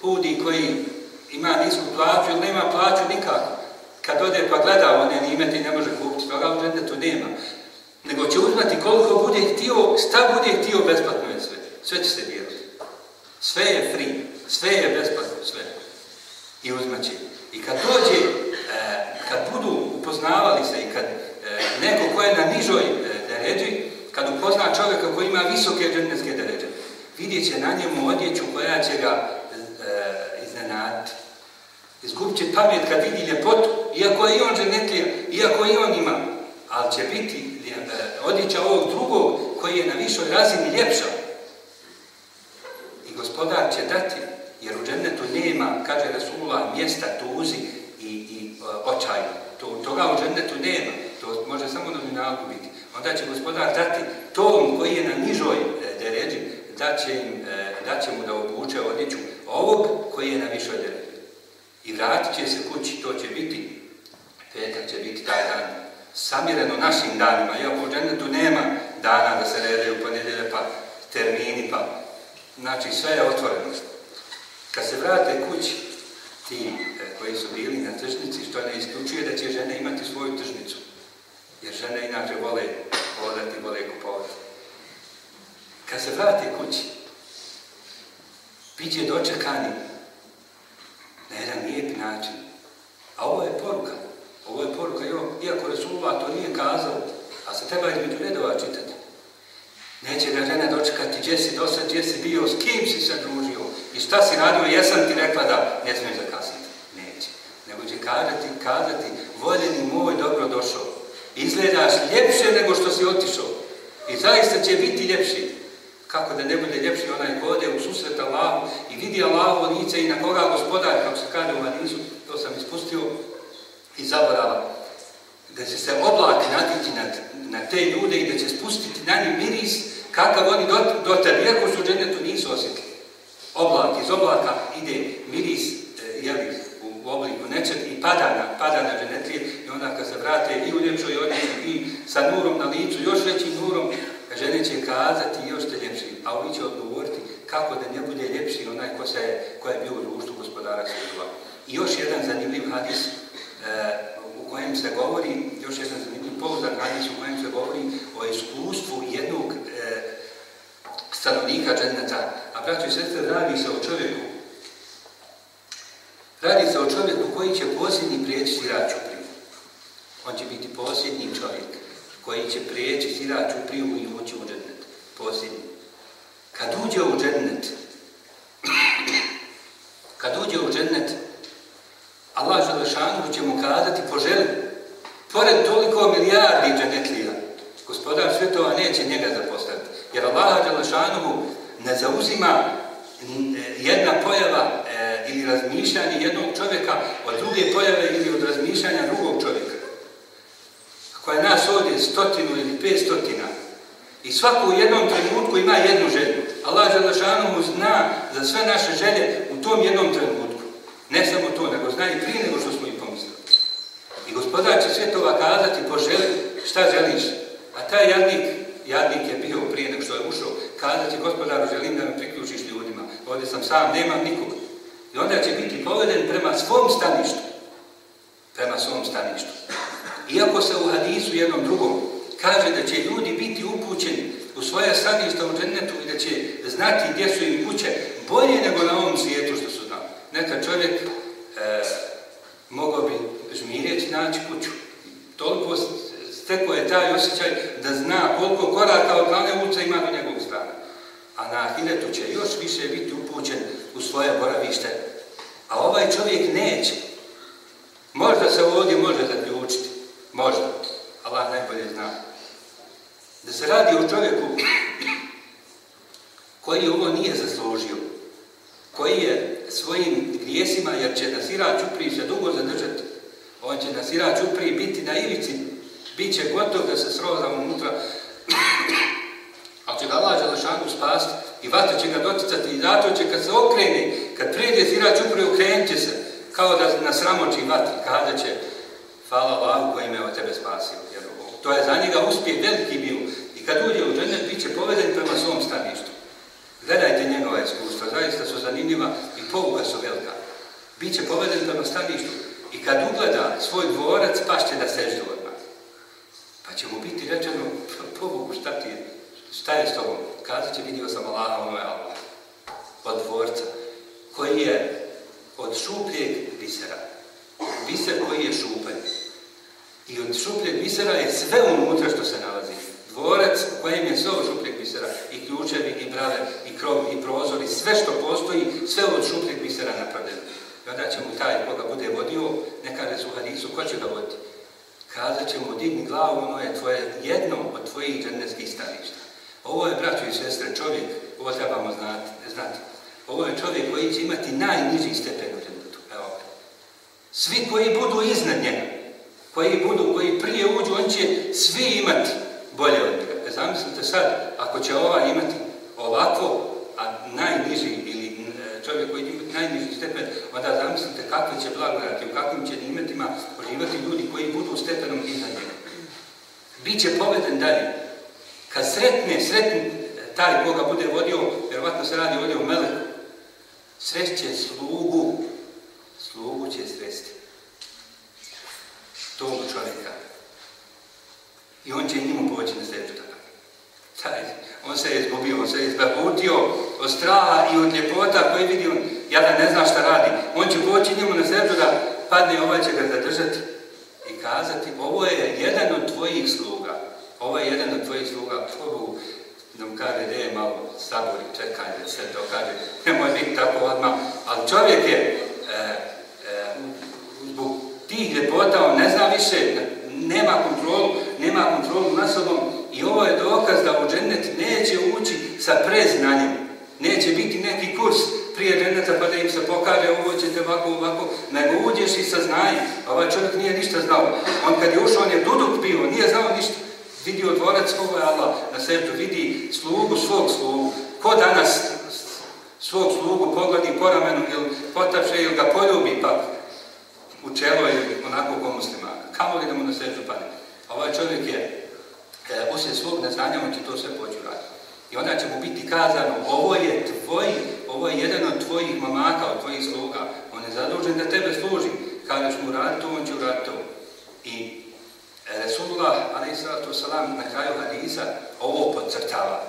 S3: pudi koji ima nisku plaću ili nema plaću nikako. Kad ode pa gleda one nimete i ne može kupiti, toga u to nema. Nego će uzmati koliko bude htio, šta bude htio, besplatno je sve. Sve će se biti. Sve je fri, sve je besplatno, sve. I uzmaći. I kad dođe, e, kad budu upoznavali se i kad e, neko ko je na nižoj e, deređi, kad upozna čovjeka koji ima visoke džennetske deređe, vidjet će na njemu odjeću koja će ga iznenati. Izgubit će pamet kad vidi ljepotu, iako je i on dženetlija, iako i on ima, ali će biti odjeća ovog drugog koji je na višoj razini ljepša gospodar će dati, jer u džennetu nema, kaže da su Rasulullah, mjesta tuzi i, i e, očaju. To, toga u džennetu nema, to može samo na biti. Onda će gospodar dati tom koji je na nižoj e, deređi, e, da će, mu da obuče odjeću ovog koji je na višoj deređi. I vratit će se kući, to će biti, petak će biti taj dan, samireno našim danima, jer u džennetu nema dana da se redaju ponedjelje, pa termini, pa Znači, sve je otvorenost. Kad se vrate kući, ti e, koji su bili na tržnici, što ne isključuje da će žene imati svoju tržnicu. Jer žene inače vole odati vole kupovati. Kad se vrate kući, bit će dočekani na jedan lijep način. A ovo je poruka. Ovo je poruka, iako Resulullah to nije kazao, a se treba između redova čitati. Neće ga žena dočekati, gdje si do gdje si bio, s kim si se družio i šta si radio, jesam ti rekla da ne smiješ zakasniti. Neće. Nego će kazati, kazati, voljeni moj, dobro došao. Izgledaš ljepše nego što si otišao. I zaista će biti ljepši. Kako da ne bude ljepši onaj vode u susret Allahu i vidi lavu, lice i na koga gospodar, kako se kaže u Marinsu, to sam ispustio, i zaborava da će se oblak natići na, na te ljude i da će spustiti na njih miris kakav oni do te iako su tu nisu osjetili. Oblak iz oblaka ide miris eh, jeli, u obliku nečeg i pada na, pada na i onda kad se vrate i u ljepšoj odnosi i sa nurom na licu, još većim nurom, žene će kazati još te ljepši, a oni će odgovoriti kako da ne bude ljepši onaj ko, se, ko je bio u društvu gospodara svjetova. I još jedan zanimljiv hadis, eh, kojem se govori, još jedan zanimljiv pouzdan hadis u kojem se govori o iskustvu jednog e, stanovnika dženeta, A prati i sestre, radi se o čovjeku. Radi se o čovjeku koji će posljednji prijeći siraču priju. On će biti posljednji čovjek koji će prijeći siraču čupriju i ući u džennet. Posljednji. Kad uđe u džennet, kad uđe u džennet, Allah Želešanu će mu kazati želju, Pored toliko milijardi džanetlija, gospodar svjetova neće njega zapostaviti. Jer Allah Želešanu mu ne zauzima jedna pojava e, ili razmišljanje jednog čovjeka od druge pojave ili od razmišljanja drugog čovjeka. Ako je nas ovdje stotinu ili pet stotina. I svako u jednom trenutku ima jednu želju. Allah Želešanu mu zna za sve naše želje u tom jednom trenutku. Ne samo to, nego zna i prije nego što smo i pomislili. I gospodar će sve to po poželi, šta želiš? A taj jadnik, jadnik je bio prije nego što je ušao, kazati će gospodaru, želim da me priključiš ljudima. Ovdje sam sam, nemam nikog. I onda će biti poveden prema svom staništu. Prema svom staništu. Iako se u hadisu jednom drugom kaže da će ljudi biti upućeni u svoje staništa u džennetu i da će znati gdje su im kuće bolje nego na ovom svijetu što su neka čovjek e, mogao bi žmirjeć naći kuću. Toliko stekao je taj osjećaj da zna koliko koraka od glavne ulice ima do njegovog strana. A na Ahiretu će još više biti upućen u svoje boravište. A ovaj čovjek neće. Možda se ovdje može zaključiti. Možda. Allah najbolje zna. Da se radi o čovjeku koji ovo nije zaslužio. Koji je svojim grijesima, jer će Nasira Čupri se dugo zadržati. On ovaj će Nasira Čupri biti na ivici, bit će gotov da se sroza unutra, ali će ga Allah šangu spasti i vata će ga doticati i zato će kad se okrene, kad prijede sirač Čupri, okrenut će se, kao da nas ramoči vatri, kada će hvala Allahu koji me od tebe spasio. to je za njega uspjeh veliki bio. I kad uđe u džene, bit će poveden prema svom staništu. Gledajte njegova iskustva, zaista su zanimljiva pouka su velika. Biće poveden u staništu. I kad ugleda svoj dvorac, pašće da seždu odmah. Pa će mu biti rečeno, pobogu, pa, šta ti je? Šta je s tobom? Kazat će, vidio sam Allah, ono Od dvorca. Koji je od šupljeg visera, viser koji je šupanj. I od šupljeg visera je sve unutra što se nalazi. Dvorac u kojem je sve šupljeg visera I ključevi, i brave, krov i prozor i sve što postoji, sve od šupljeg misera napravljeno. I onda će mu taj koga bude vodio, ne kaže su ko će ga voditi? Kazat će mu, digni glavu, ono je tvoje, jedno od tvojih dženevskih staništa. Ovo je, braćo i sestre, čovjek, ovo trebamo znati, znati. Ovo je čovjek koji će imati najniži stepen u džennetu. Evo. Svi koji budu iznad njega, koji budu, koji prije uđu, on će svi imati bolje od njega. E, zamislite sad, ako će ova imati ovako, a najniži ili e, čovjek koji ima najniži stepen, onda zamislite kakve će blagodati, u kakvim će nimetima uživati ljudi koji budu stepenom iznad njega. Biće poveden dalje. Kad sretne, sretni e, taj koga bude vodio, vjerovatno se radi vodio melek, sreće slugu, slugu će sresti tog čovjeka. I on će njemu poći na sljedeću takav. On se je izgubio, on se je izbavutio, od straha i od ljepota koji vidi on, da ne znam šta radi. On će poći njemu na sredu da padne ovaj će ga zadržati i kazati ovo je jedan od tvojih sluga. Ovo je jedan od tvojih sluga. Bogu nam kaže da je malo sabori, čekaj da se to kaže. Nemoj biti tako odmah. Ali čovjek je e, e, zbog tih ljepota on ne zna više, nema kontrolu, nema kontrolu na sobom i ovo je dokaz da u džennet neće ući sa preznanjem, Neće biti neki kurs prije mene pa da im se pokaže ovo ćete ovako, ovako, nego uđeš i a Ovaj čovjek nije ništa znao. On kad je ušao, on je duduk bio, nije znao ništa. Vidi dvorac koga je na srcu, vidi slugu svog slugu. Ko danas svog slugu pogledi po ramenu ili potapše ili ga poljubi pa u čelo je onako ko muslima. Kamo li da mu na svetu pade. ovaj čovjek je, e, svog neznanja, on će to sve poći raditi. I onda će mu biti kazano, ovo je tvoj, ovo je jedan od tvojih mamaka, od tvojih sluga. On je zadužen da tebe služi. Kada mu rad to, on će rad to. I e, Resulullah, ali salam, na kraju hadisa, ovo podcrtava.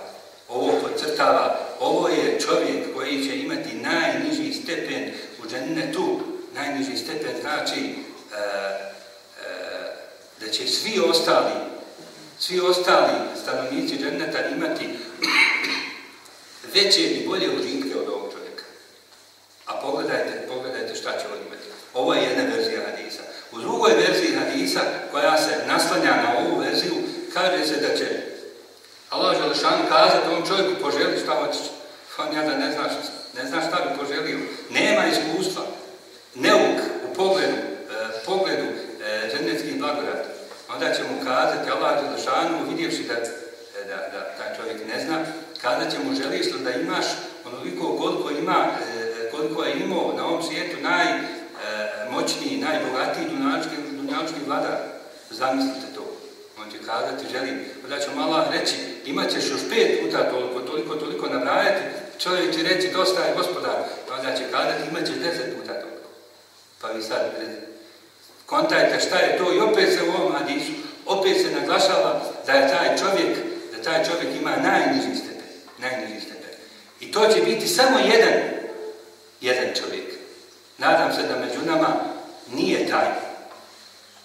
S3: Ovo podcrtava. Ovo je čovjek koji će imati najniži stepen u džennetu. Najniži stepen znači e, e, da će svi ostali svi ostali stanovnici dženneta imati veće i bolje učinke od ovog čovjeka. A pogledajte, pogledajte šta će on imati. Ovo je jedna verzija hadisa. U drugoj verziji hadisa, koja se naslanja na ovu verziju, kaže se da će Allah Želešan kazati ovom čovjeku poželi šta hoćeš. Pa on ne zna, ne znaš šta bi poželio. Nema iskustva. Neuk u pogledu, e, pogledu e, onda će mu kazati Allah Đelešanu, vidjevši da, e, da, taj čovjek ne zna, kada će mu želiš li da imaš onoliko koliko, ima, e, e, koliko je imao na ovom svijetu najmoćniji, najbogatiji dunjački, dunjački vladar. Zamislite to. On će kazati želim. Onda će mu reći imat ćeš još pet puta toliko, toliko, toliko nabrajati. Čovjek će reći dosta je gospodar. Pa onda će kazati imat ćeš deset puta toliko. Pa vi sad Kontajte šta je to i opet se u ovom hadisu, opet se naglašava da je taj čovjek, da taj čovjek ima najniži stepe, najniži stepe. I to će biti samo jedan, jedan čovjek. Nadam se da među nama nije taj.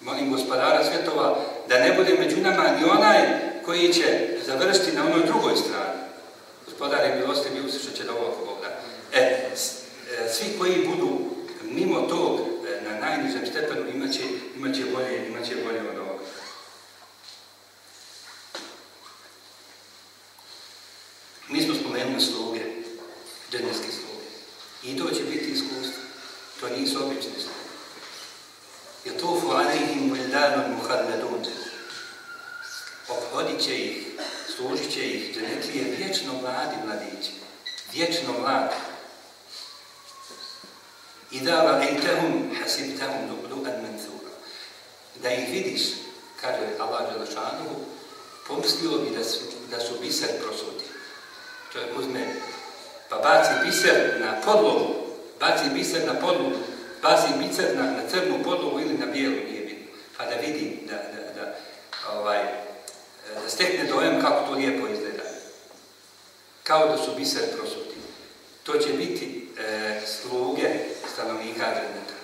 S3: Molim gospodara svjetova da ne bude među nama ni onaj koji će završiti na onoj drugoj strani. Gospodari, je milosti, mi će da e, e, svi koji budu mimo tog na najnižem stepenu imat će bolje, će bolje od ovoga. Mi smo spomenuli sluge, dženevske sluge. I to će biti iskustvo. To nisu obične sluge. Je to u alihim uljedanom muhadnedun. Obhodit će ih, služit će ih dženetlije vječno mladi mladići. Vječno mladi. Ida ra'aytahum hasibtahum lu'lu'an mansura. Da ih vidiš, kaže Allah Đelešanu, pomislio bi da su, da su biser prosuti. Čovjek uzme, pa baci biser na podlogu, baci biser na podlogu, baci biser na, na crnu podlogu ili na bijelu, nije bitno. Pa da vidi, da, da, da, ovaj, da stekne dojem kako to lijepo izgleda. Kao da su biser prosuti. To će biti E, sluge stanovnika dženneta.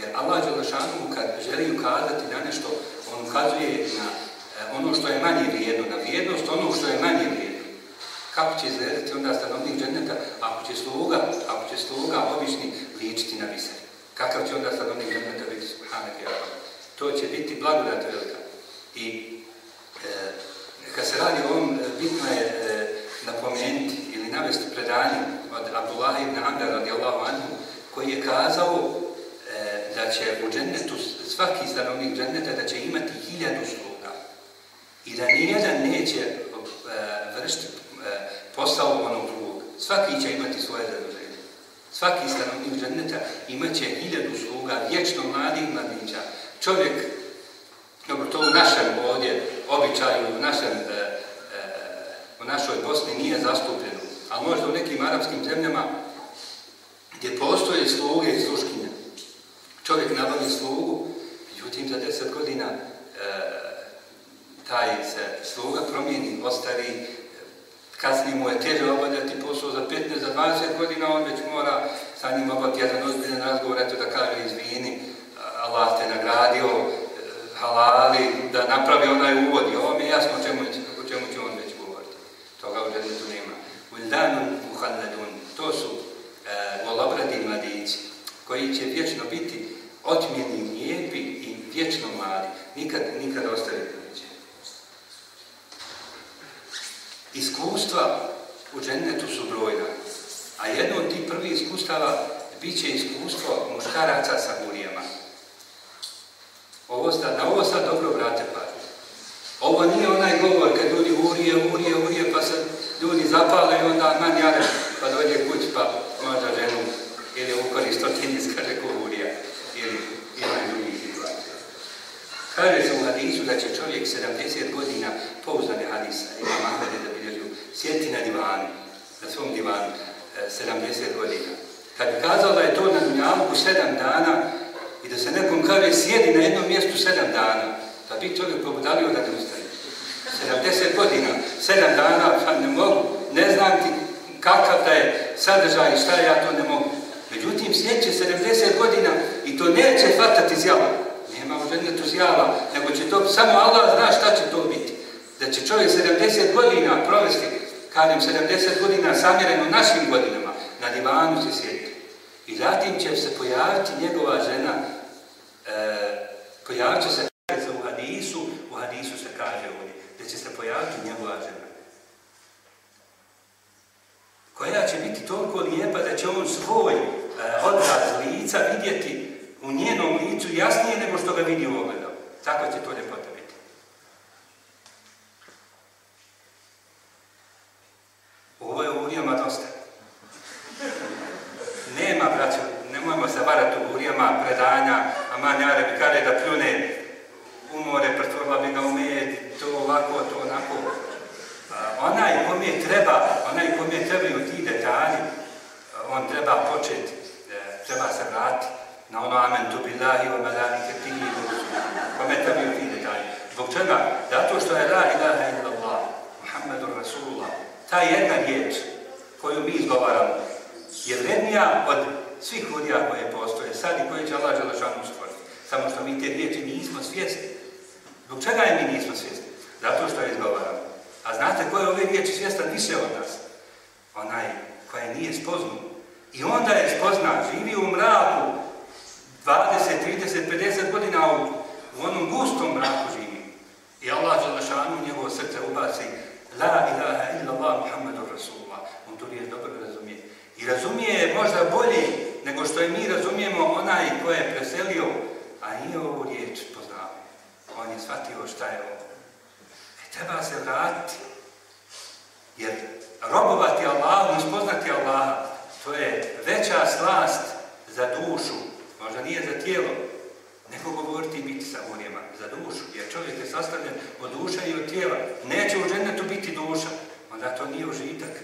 S3: Jer Allah Đelešanu kad želi ukazati na nešto, on ukazuje na e, ono što je manje vrijedno, na vrijednost ono što je manje vrijedno. Kako će izgledati onda stanovnik ženeta ako će sluga, ako će sluga obični ličiti na biser? Kakav će onda stanovnik dženneta biti? To će biti blagodat velika. I e, kad se radi o ovom, bitno je napomenuti ili navesti predanje od Abdullah ibn Amr radijallahu anhu, koji je kazao e, da će u džennetu, svaki stanovnik dženneta, da će imati hiljadu sluga i da nijedan neće e, vršiti e, posao onog drugog. Svaki će imati svoje zaduženje. Svaki stanovnik dženneta imat će hiljadu sluga, vječno mladih mladića. Čovjek, dobro, to u našem ovdje običaju, u našem u našoj Bosni nije zastup a možda u nekim arapskim zemljama gdje postoje sluge i sluškinje. Čovjek nabavi slugu, međutim za deset godina e, taj se sluga promijeni, ostari, e, kasnije mu je teže obavljati posao za 15, za 20 godina, on već mora sa njim obavljati jedan ozbiljen razgovor, eto da kaže izvini, Allah te nagradio, e, halali, da napravi onaj uvod i ovo mi je jasno o čemu, čemu će on već govoriti. Toga u Uldanun muhalladun. To su e, golobradi koji će vječno biti otmjeni, lijepi i vječno mladi. Nikad, nikad ostaviti neće. Iskustva u džennetu su brojna. A jedno od tih prvih iskustava bit će iskustvo muškaraca sa gurijama. Ovo sad, na ovo sad dobro vrate pažnje. Ovo nije onaj govor kad ljudi urije, urije, urije, pa sad ljudi zapale i onda manj, jare, pa dođe kuć pa maža ženu ili ukori stotini skaže kohurija ili ima drugih situacija. Kaže se u hadisu da će čovjek 70 godina pouzdane hadisa, ima Mahmede da bilježu, sjeti na divanu, na svom divanu, 70 e, godina. Kad bi kazao da je to na dunjavku 7 dana i da se nekom kaže sjedi na jednom mjestu 7 dana, da bi čovjek pobudalio da ne ustane. 70 godina, 7 dana, pa ne mogu, ne znam ti kakav da je sadržaj i šta ja to ne mogu. Međutim, sjeće 70 godina i to neće hvatati zjava. Nema u ženetu zjava, nego će to, samo Allah zna šta će to biti. Da će čovjek 70 godina provesti, im 70 godina samjereno našim godinama, na divanu se sjeti. I zatim će se pojaviti njegova žena, e, pojavit će se svoj e, odraz lica vidjeti u njenom licu jasnije nego što ga vidi u ogledom. Tako će to ljepota biti. Ovo je u urijama dosta. Nema, ne nemojmo se varati u urijama predanja, a manjare bi kare da pljune umore, more, pretvorila bi ga u med, to ovako, to onako. Onaj kom je treba, onaj kom je trebaju ti detalji, on treba početi, e, treba se vratiti na ono amen tu bilahi wa malalike tihi Kometa mi detalje. Zbog čega? Zato što je la ilaha illallah, muhammedu Rasulullah. Ta jedna riječ koju mi izgovaramo je vrednija od svih hudija koje postoje sad i koje će Allah Želešanu stvoriti. Samo što mi te riječi nismo svjesni. Zbog čega je mi nismo svjesni? Zato što je izgovaramo. A znate koje ove riječi svjestan više od nas? Onaj koja nije spoznuta. I onda je spozna, živi u mraku 20, 30, 50 godina u, onom gustom mraku živi. I Allah našan u njegovo srce ubaci La ilaha Allah Muhammedu Rasulullah. On to nije dobro razumije. I razumije možda bolje nego što i mi razumijemo onaj ko je preselio, a nije ovu riječ poznao. On je shvatio šta je ovo. E, treba se vratiti. Jer robovati Allah, spoznati Allaha, to je veća slast za dušu, možda nije za tijelo, neko govoriti biti sa za dušu, jer čovjek je sastavljen od duša i od tijela. Neće u ženetu biti duša, onda to nije užitak.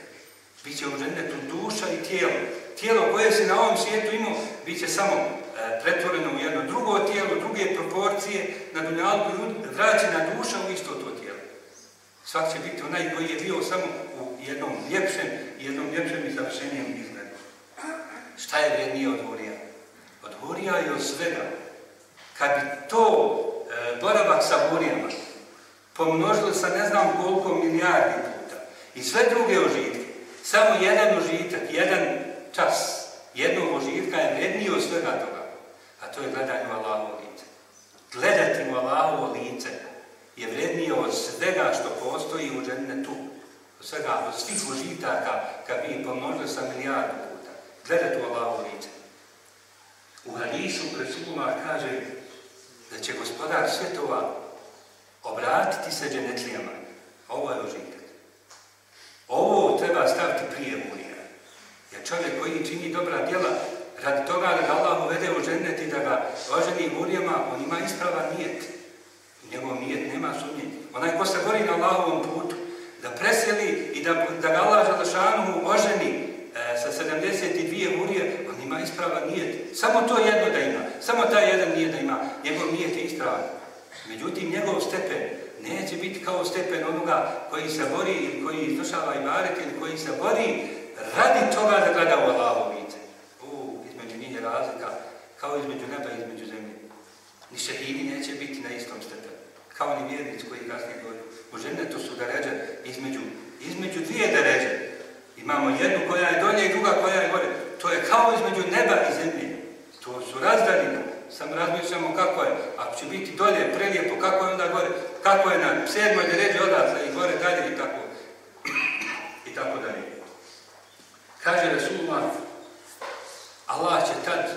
S3: Biće u ženetu duša i tijelo. Tijelo koje si na ovom svijetu imao, bit će samo e, pretvoreno u jedno drugo tijelo, druge proporcije, na dunjalku vraćena duša u isto to tijelo. Svak će biti onaj koji je bio samo u jednom ljepšem, jednom ljepšem i završenijem Šta je vrijednije od hurija? Od hurija i od svega. Kad bi to e, boravak sa hurijama pomnožilo sa ne znam koliko milijardi puta i sve druge užitke, samo jedan užitak, jedan čas, jednog užitka je vrijedniji od svega toga. A to je gledanje u Allahovo lice. Gledati u Allahovo lice je vrijednije od svega što postoji u tu. Od svega, od svih ožitaka kad bi pomnožilo sa milijardu gledati u Allahovo lice. U hadisu kaže da će gospodar svjetova obratiti se dženetlijama. Ovo je ožitak. Ovo treba staviti prije murija. Jer čovjek koji čini dobra djela radi toga da ga Allah uvede u ženeti da ga oženi murijama, on ima isprava nijet. Njegov nijet nema sumnje. Onaj ko se gori na Allahovom putu, da preseli i da, da ga Allah Žalšanu oženi, E, sa 72 murije, on ima isprava? nijet. Samo to jedno da ima, samo taj jedan nije da ima, njegov nijet je ispravan. Međutim, njegov stepen neće biti kao stepen onoga koji se bori ili koji izvršava ibaret ili koji se bori radi toga da gleda u Allahovu U, između njih razlika, kao između neba i između zemlje. Ni šehidi neće biti na istom stepenu, kao ni vjernici koji kasnije govori. U to su ređe između, između dvije ređe. Imamo jednu koja je dolje i druga koja je gore. To je kao između neba i zemlje. To su razdaljine. Sam razmišljamo kako je. Ako će biti dolje, prelijepo, kako je onda gore. Kako je na sedmoj ređe odatle i gore dalje i tako. I tako dalje. Kaže Rasulullah, Allah će tad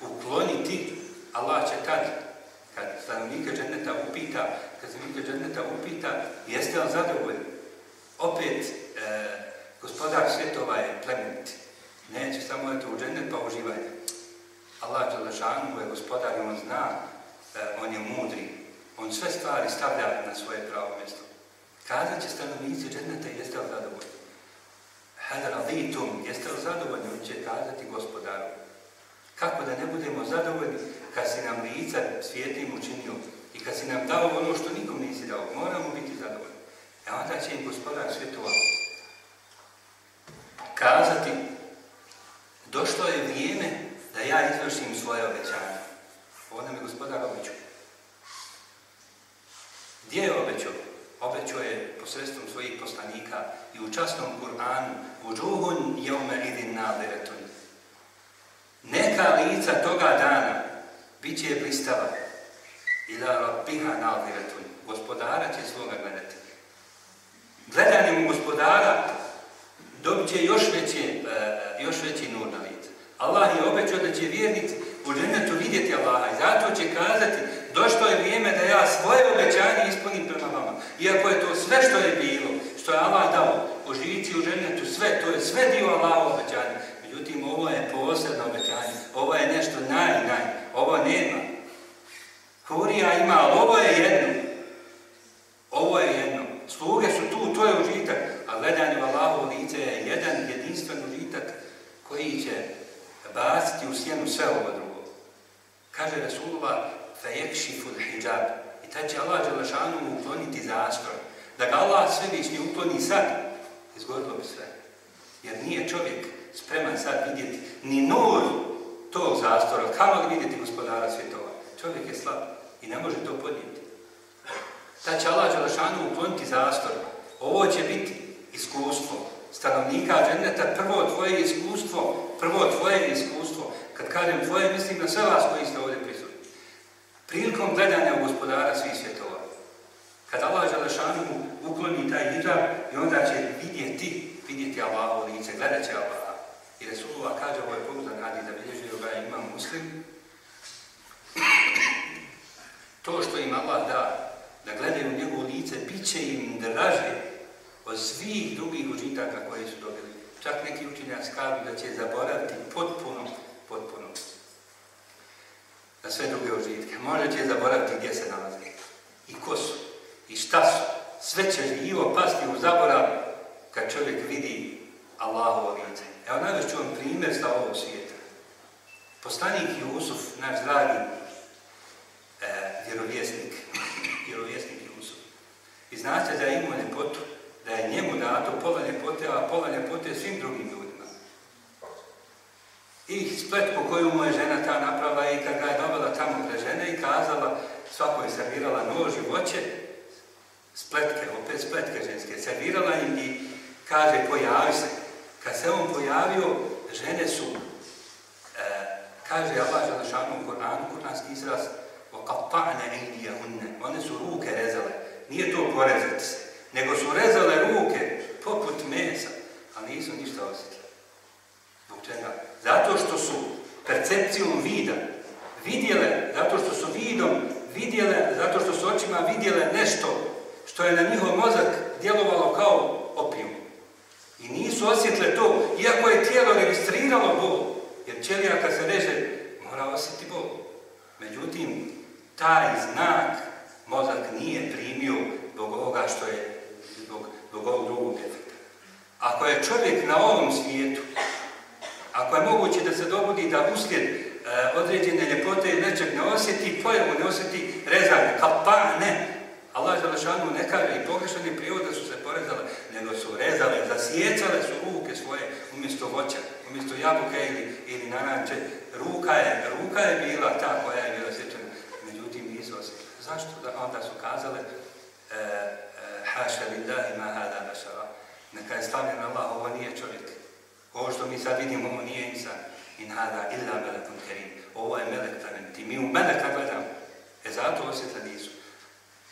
S3: ukloniti, Allah će tad, kad stanovnika Džaneta upita, kad stanovnika Džaneta upita, jeste li zadovoljni? Opet, e, Gospodar svjetova je plemenit. Neće samo eto u džennet pa uživanje. Allah Đelešanu je gospodar i on zna, e, on je mudri. On sve stvari stavlja na svoje pravo mjesto. Kazat će stanovnici dženneta jeste li zadovoljni? Hel raditum, jeste li zadovoljni? On će kazati gospodaru. Kako da ne budemo zadovoljni kad si nam lica svijetim učinio i kad si nam dao ono što nikom nisi dao. Moramo biti zadovoljni. A e onda će im gospodar svjetova kazati došlo je vrijeme da ja izvršim svoje obećanje. Ovo nam je gospodar obećao. Gdje je obećao? Obećao je posredstvom svojih poslanika i u časnom Kur'anu u džuhun je umeridin nadiretun. Neka lica toga dana bit će blistava ila rabbiha nadiretun. Gospodara će svoga gledati. Gledanjem gospodara dobit će još, veće, e, e, još veći nur na Allah je obećao da će vjernici u dženetu vidjeti Allaha i zato će kazati došlo je vrijeme da ja svoje obećanje ispunim prema vama. Iako je to sve što je bilo, što je Allah dao, živici u ženetu, sve, to je sve dio u obećanja. Međutim, ovo je posebno obećanje, ovo je nešto naj, naj, ovo nema. Hurija ima, ali ovo je jedno. Ovo je jedno. Sluge su tu, to je užitak a gledanje u lice je jedan jedinstven užitak koji će baciti u sjenu sve ovo drugo. Kaže Rasulullah, فَيَكْشِفُ الْحِجَابِ I tad će Allah Đelešanu mu ukloniti zastroj. Da ga Allah ne ukloni sad, izgodilo bi sve. Jer nije čovjek spreman sad vidjeti ni nur tog zastora, kamo li vidjeti gospodara svjetova. Čovjek je slab i ne može to podnijeti. Tad će Allah Đelešanu ukloniti zastor. Ovo će biti iskustvo. Stanovnika dženeta, prvo tvoje iskustvo, prvo tvoje iskustvo. Kad kažem tvoje, mislim na sve vas koji ste ovdje prisutni. Prilikom gledanja u gospodara svih svjetova. Kad Allah Želešanu ukloni taj hijab i onda će vidjeti, vidjeti Allah u lice, gledat će Allah. I Resulova kaže, ovo je pogledan radi da ga imam muslim, to što im Allah da, da gledaju u lice, bit će im draže od svih drugih užitaka koje su dobili. Čak neki učinjac kažu da će zaboraviti potpuno, potpuno na sve druge užitke. Možda će zaboraviti gdje se nalazi i ko su i šta su. Sve će živo pasti u zaborav kad čovjek vidi Allahovo lice. Evo ću vam primjer sa ovog svijeta. Postanik Jusuf, naš dragi e, vjerovjesnik, vjerovjesnik Jusuf. I znate da je njemu dato pola ljepote, a pola ljepote svim drugim ljudima. I splet po koju mu je žena ta napravila i kad ga je dovela tamo pre žene i kazala, svako je servirala nož i voće, spletke, opet spletke ženske, servirala im i kaže pojavi se. Kad se on pojavio, žene su, kaže, kaže Allah Želešanu u Koranu, kuranski izraz, One su ruke rezale, nije to porezati se nego su rezale ruke poput mesa, a nisu ništa osjetili. Zbog čega? Zato što su percepcijom vida vidjele, zato što su vidom vidjele, zato što su očima vidjele nešto što je na njihov mozak djelovalo kao opijum. I nisu osjetile to, iako je tijelo registriralo bol, jer ćelija kad se reže mora osjeti bol. Međutim, taj znak mozak nije primio zbog ovoga što je zbog ovog drugog Ako je čovjek na ovom svijetu, ako je moguće da se dogodi da uslijed eh, određene ljepote i nečeg ne osjeti, pojemu ne osjeti, rezane, kapane, Allah Želešanu ne kaže i pogrešani je da su se porezale, nego su rezale, zasjecale su ruke svoje umjesto voća, umjesto jabuke ili, na naranče. Ruka je, ruka je bila ta koja je bila sjećana. međutim nisu Zašto? Da onda su kazale, eh, Haša billahi ma hada basara. Neka je slavljen Allah, ovo nije čovjek. Ovo što mi sad vidimo, ovo nije insan. In hada illa melekun kerim. Ovo je melek Ti Mi u meleka gledamo. E zato osjeta nisu.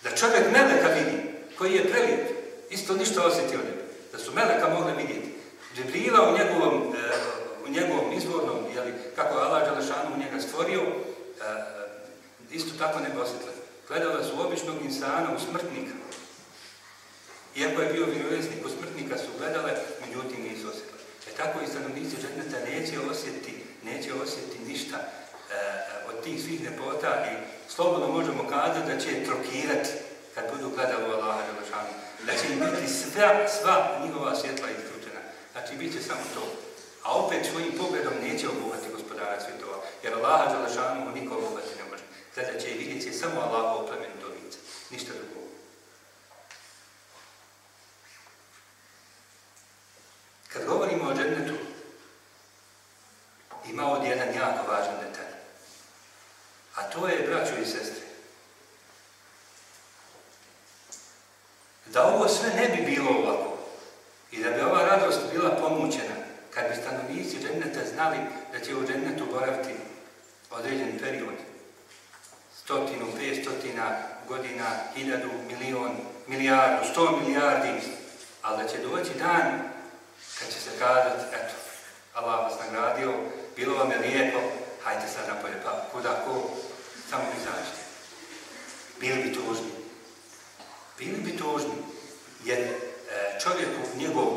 S3: Da čovjek meleka vidi, koji je prelijep, isto ništa osjetio njega Da su meleka mogli vidjeti. Džibrila u njegovom, e, u njegovom izvornom, kako je Allah u njega stvorio, e, e, isto tako ne bi osjetila. Gledala su običnog insana, u smrtnika. Iako je bio vjerovjesnik, smrtnika su gledale, međutim nisu osjetili. E tako i stanovnici žedneta neće osjeti, neće osjetiti ništa e, od tih svih nepota i slobodno možemo kazati da će trokirati kad budu gledali u Allaha Da će im biti sva, sva njihova svjetla isključena. Znači, bit će samo to. A opet svojim pogledom neće obuhati gospodara svjetova. Jer Allaha Želešanu nikoga obuhati ne može. Zada će i vidjeti samo Allaha oplemenu dovice. Ništa drugo. ima ovdje jedan jako važan detalj. A to je, braćo i sestre, da ovo sve ne bi bilo ovako i da bi ova radost bila pomućena kad bi stanovnici dženneta znali da će u džennetu boraviti određen period, stotinu, pet godina, hiljadu, milion, milijardu, sto milijardi, ali da će doći dan kad će se kazati, eto, Allah vas nagradio, bilo vam je lijepo, hajte sad napolje, pa kuda ko, samo izađite. Bili bi tužni. Bili bi tužni, jer e, čovjeku njegov,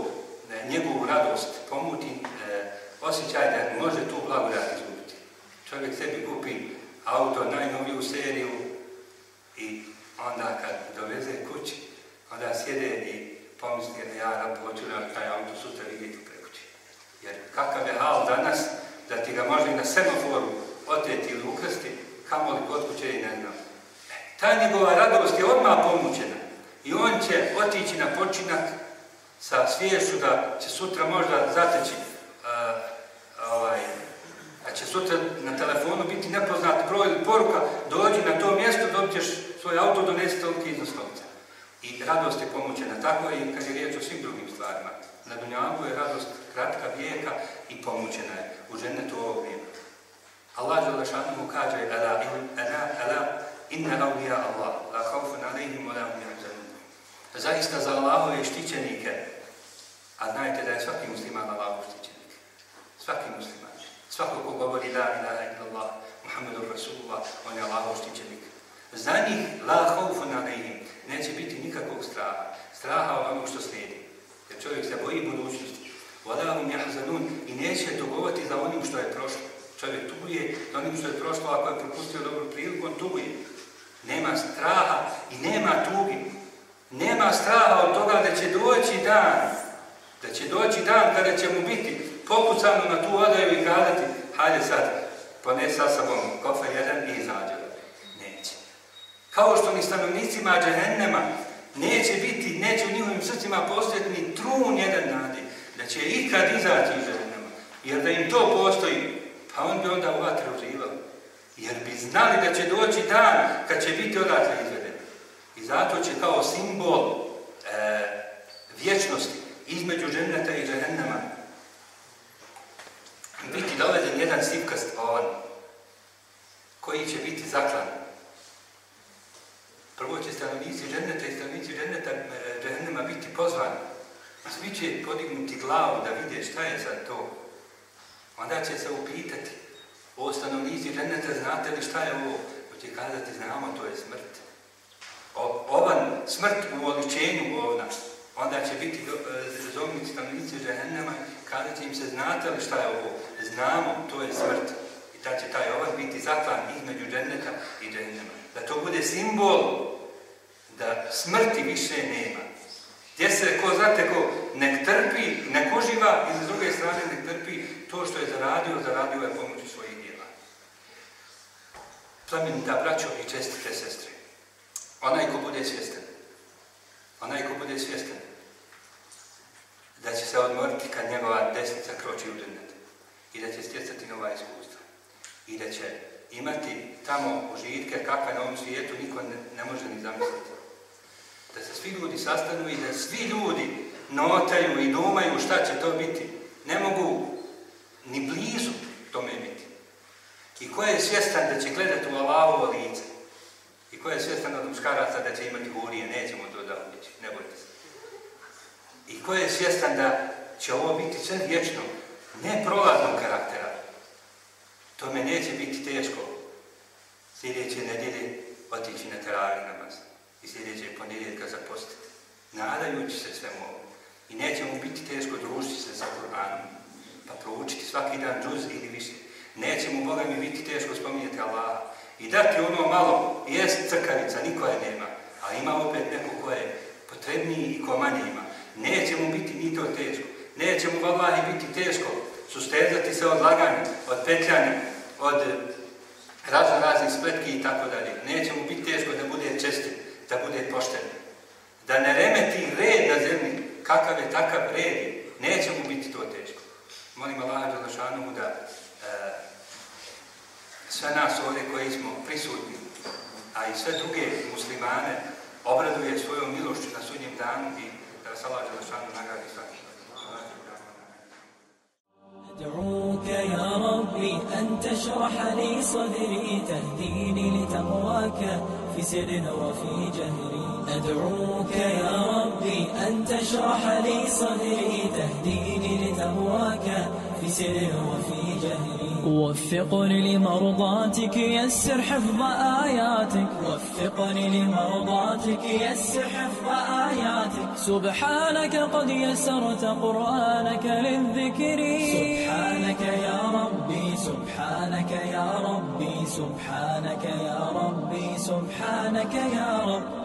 S3: e, njegovu radost pomuti e, osjećaj da može tu blagodat izgubiti. Čovjek sebi kupi auto, najnoviju seriju i onda kad doveze kući, onda sjede i pomisli, ja rad hoću taj auto sutra kakav je hal danas, da ti ga može na semaforu oteti ili ukrasti, kamo li kod kuće i ne znam. E, ta njegova radost je odmah pomućena i on će otići na počinak sa sviješću da će sutra možda zateći a, ovaj, će sutra na telefonu biti nepoznat broj ili poruka, dođi na to mjesto, dobit ćeš svoj auto, donesi tolki iznos I radost je pomućena. Tako i kad je riječ o svim drugim stvarima. Na i je radost kratka vijeka i pomućena je u ženetu ovog vijeka. Allah Želešanu kaže Ela, ela, ela, inna awliya Allah, la na alayhim wa la hum Zaista za Allahove štićenike, a znajte da je svaki musliman Allahov štićenik. Svaki musliman. Svako ko govori la ilaha Allah, Muhammedur Rasulullah, on je Allahov štićenik. Za njih la khawfun alayhim, neće biti nikakvog straha. Straha onog što slijedi. Jer čovjek se boji budućnosti. Valavom jahzanun i neće dugovati za onim što je prošlo. Čovjek tuguje za onim što je prošlo, ako je propustio dobru priliku, on tuguje. Nema straha i nema tugi. Nema straha od toga da će doći dan, da će doći dan kada će mu biti pokucano na tu odaju i kadati hajde sad, pone sa sobom kofer jedan i izađe. Neće. Kao što ni stanovnicima džehennema neće biti, neće u njihovim srcima postojati ni trun jedan dan da će ikad izaći iz ženama, jer da im to postoji, pa on bi onda u vatre Jer bi znali da će doći dan kad će biti odatle izveden. I zato će kao simbol e, vječnosti između ženeta i ženama biti doveden jedan sipkast on koji će biti zaklan. Prvo će stanovnici ženeta i stanovnici ženeta e, biti pozvani svi će podignuti glavu da vide šta je za to. Onda će se upitati, o stanovnici ženeta znate li šta je ovo? će kazati, znamo, to je smrt. Ova smrt u oličenju ovna. Onda će biti e, zovnici stanovnici ženema, kada će im se, znate li šta je ovo? Znamo, to je smrt. I tad će taj ovaj biti zaklan između ženeta i ženema. Da to bude simbol da smrti više nema. Gdje se, ko znate, ko nek trpi, nek oživa, i s druge strane nek trpi to što je zaradio, zaradio je pomoću svojih djela. da braćo i čestite sestre. Onaj ko bude svjestan, onaj ko bude svjestan da će se odmoriti kad njegova desnica kroči u i da će stjecati nova iskustva i da će imati tamo užitke kakve na ovom svijetu niko ne može ni zamisliti da se svi ljudi sastanu i da svi ljudi notaju i domaju šta će to biti. Ne mogu ni blizu tome biti. I ko je svjestan da će gledati u Allahovo lice? I ko je svjestan od muškaraca da će imati urije? Nećemo to da ne bojte se. I ko je svjestan da će ovo biti sve vječno, prolaznog karaktera? Tome neće biti teško sljedeće nedjelje otići na teravni namaz i sljedećeg ponedjeljka zapostiti, nadajući se sve mogu. I neće mu biti teško družiti se sa Kur'anom, pa proučiti svaki dan džuz ili više. Neće mu, Boga mi, biti teško spominjati Allaha i dati ono malo, jest crkavica, nikoje nema, ali ima opet neko koje je potrebniji i ko manje ima. Neće mu biti ni to teško. Neće mu, biti teško sustezati se od laganja, od petljanja, od razno raznih spletki i tako dalje. Neće mu biti teško da bude čestit da bude pošten. Da ne remeti red na zemlji, kakav je takav red, neće mu biti to teško. Molim Allah Đalašanu da e, sve nas ovdje koji smo prisutni, a i sve druge muslimane, obraduje svojom milošću na sudnjem danu i da vas Allah Đalašanu nagradi svaki. أدعوك يا ربي أن تشرح لي صدري تهديني لتقواك في سر وفي جهر أدعوك يا ربي أن تشرح لي صدري تهديني لتهواك في سر وفي جهر وفقني لمرضاتك يسر حفظ آياتك وفقني لمرضاتك يسر حفظ آياتك سبحانك قد يسرت قرآنك للذكر سبحانك يا ربي سبحانك يا ربي سبحانك يا ربي سبحانك يا رب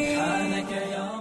S3: سبحانك يا رب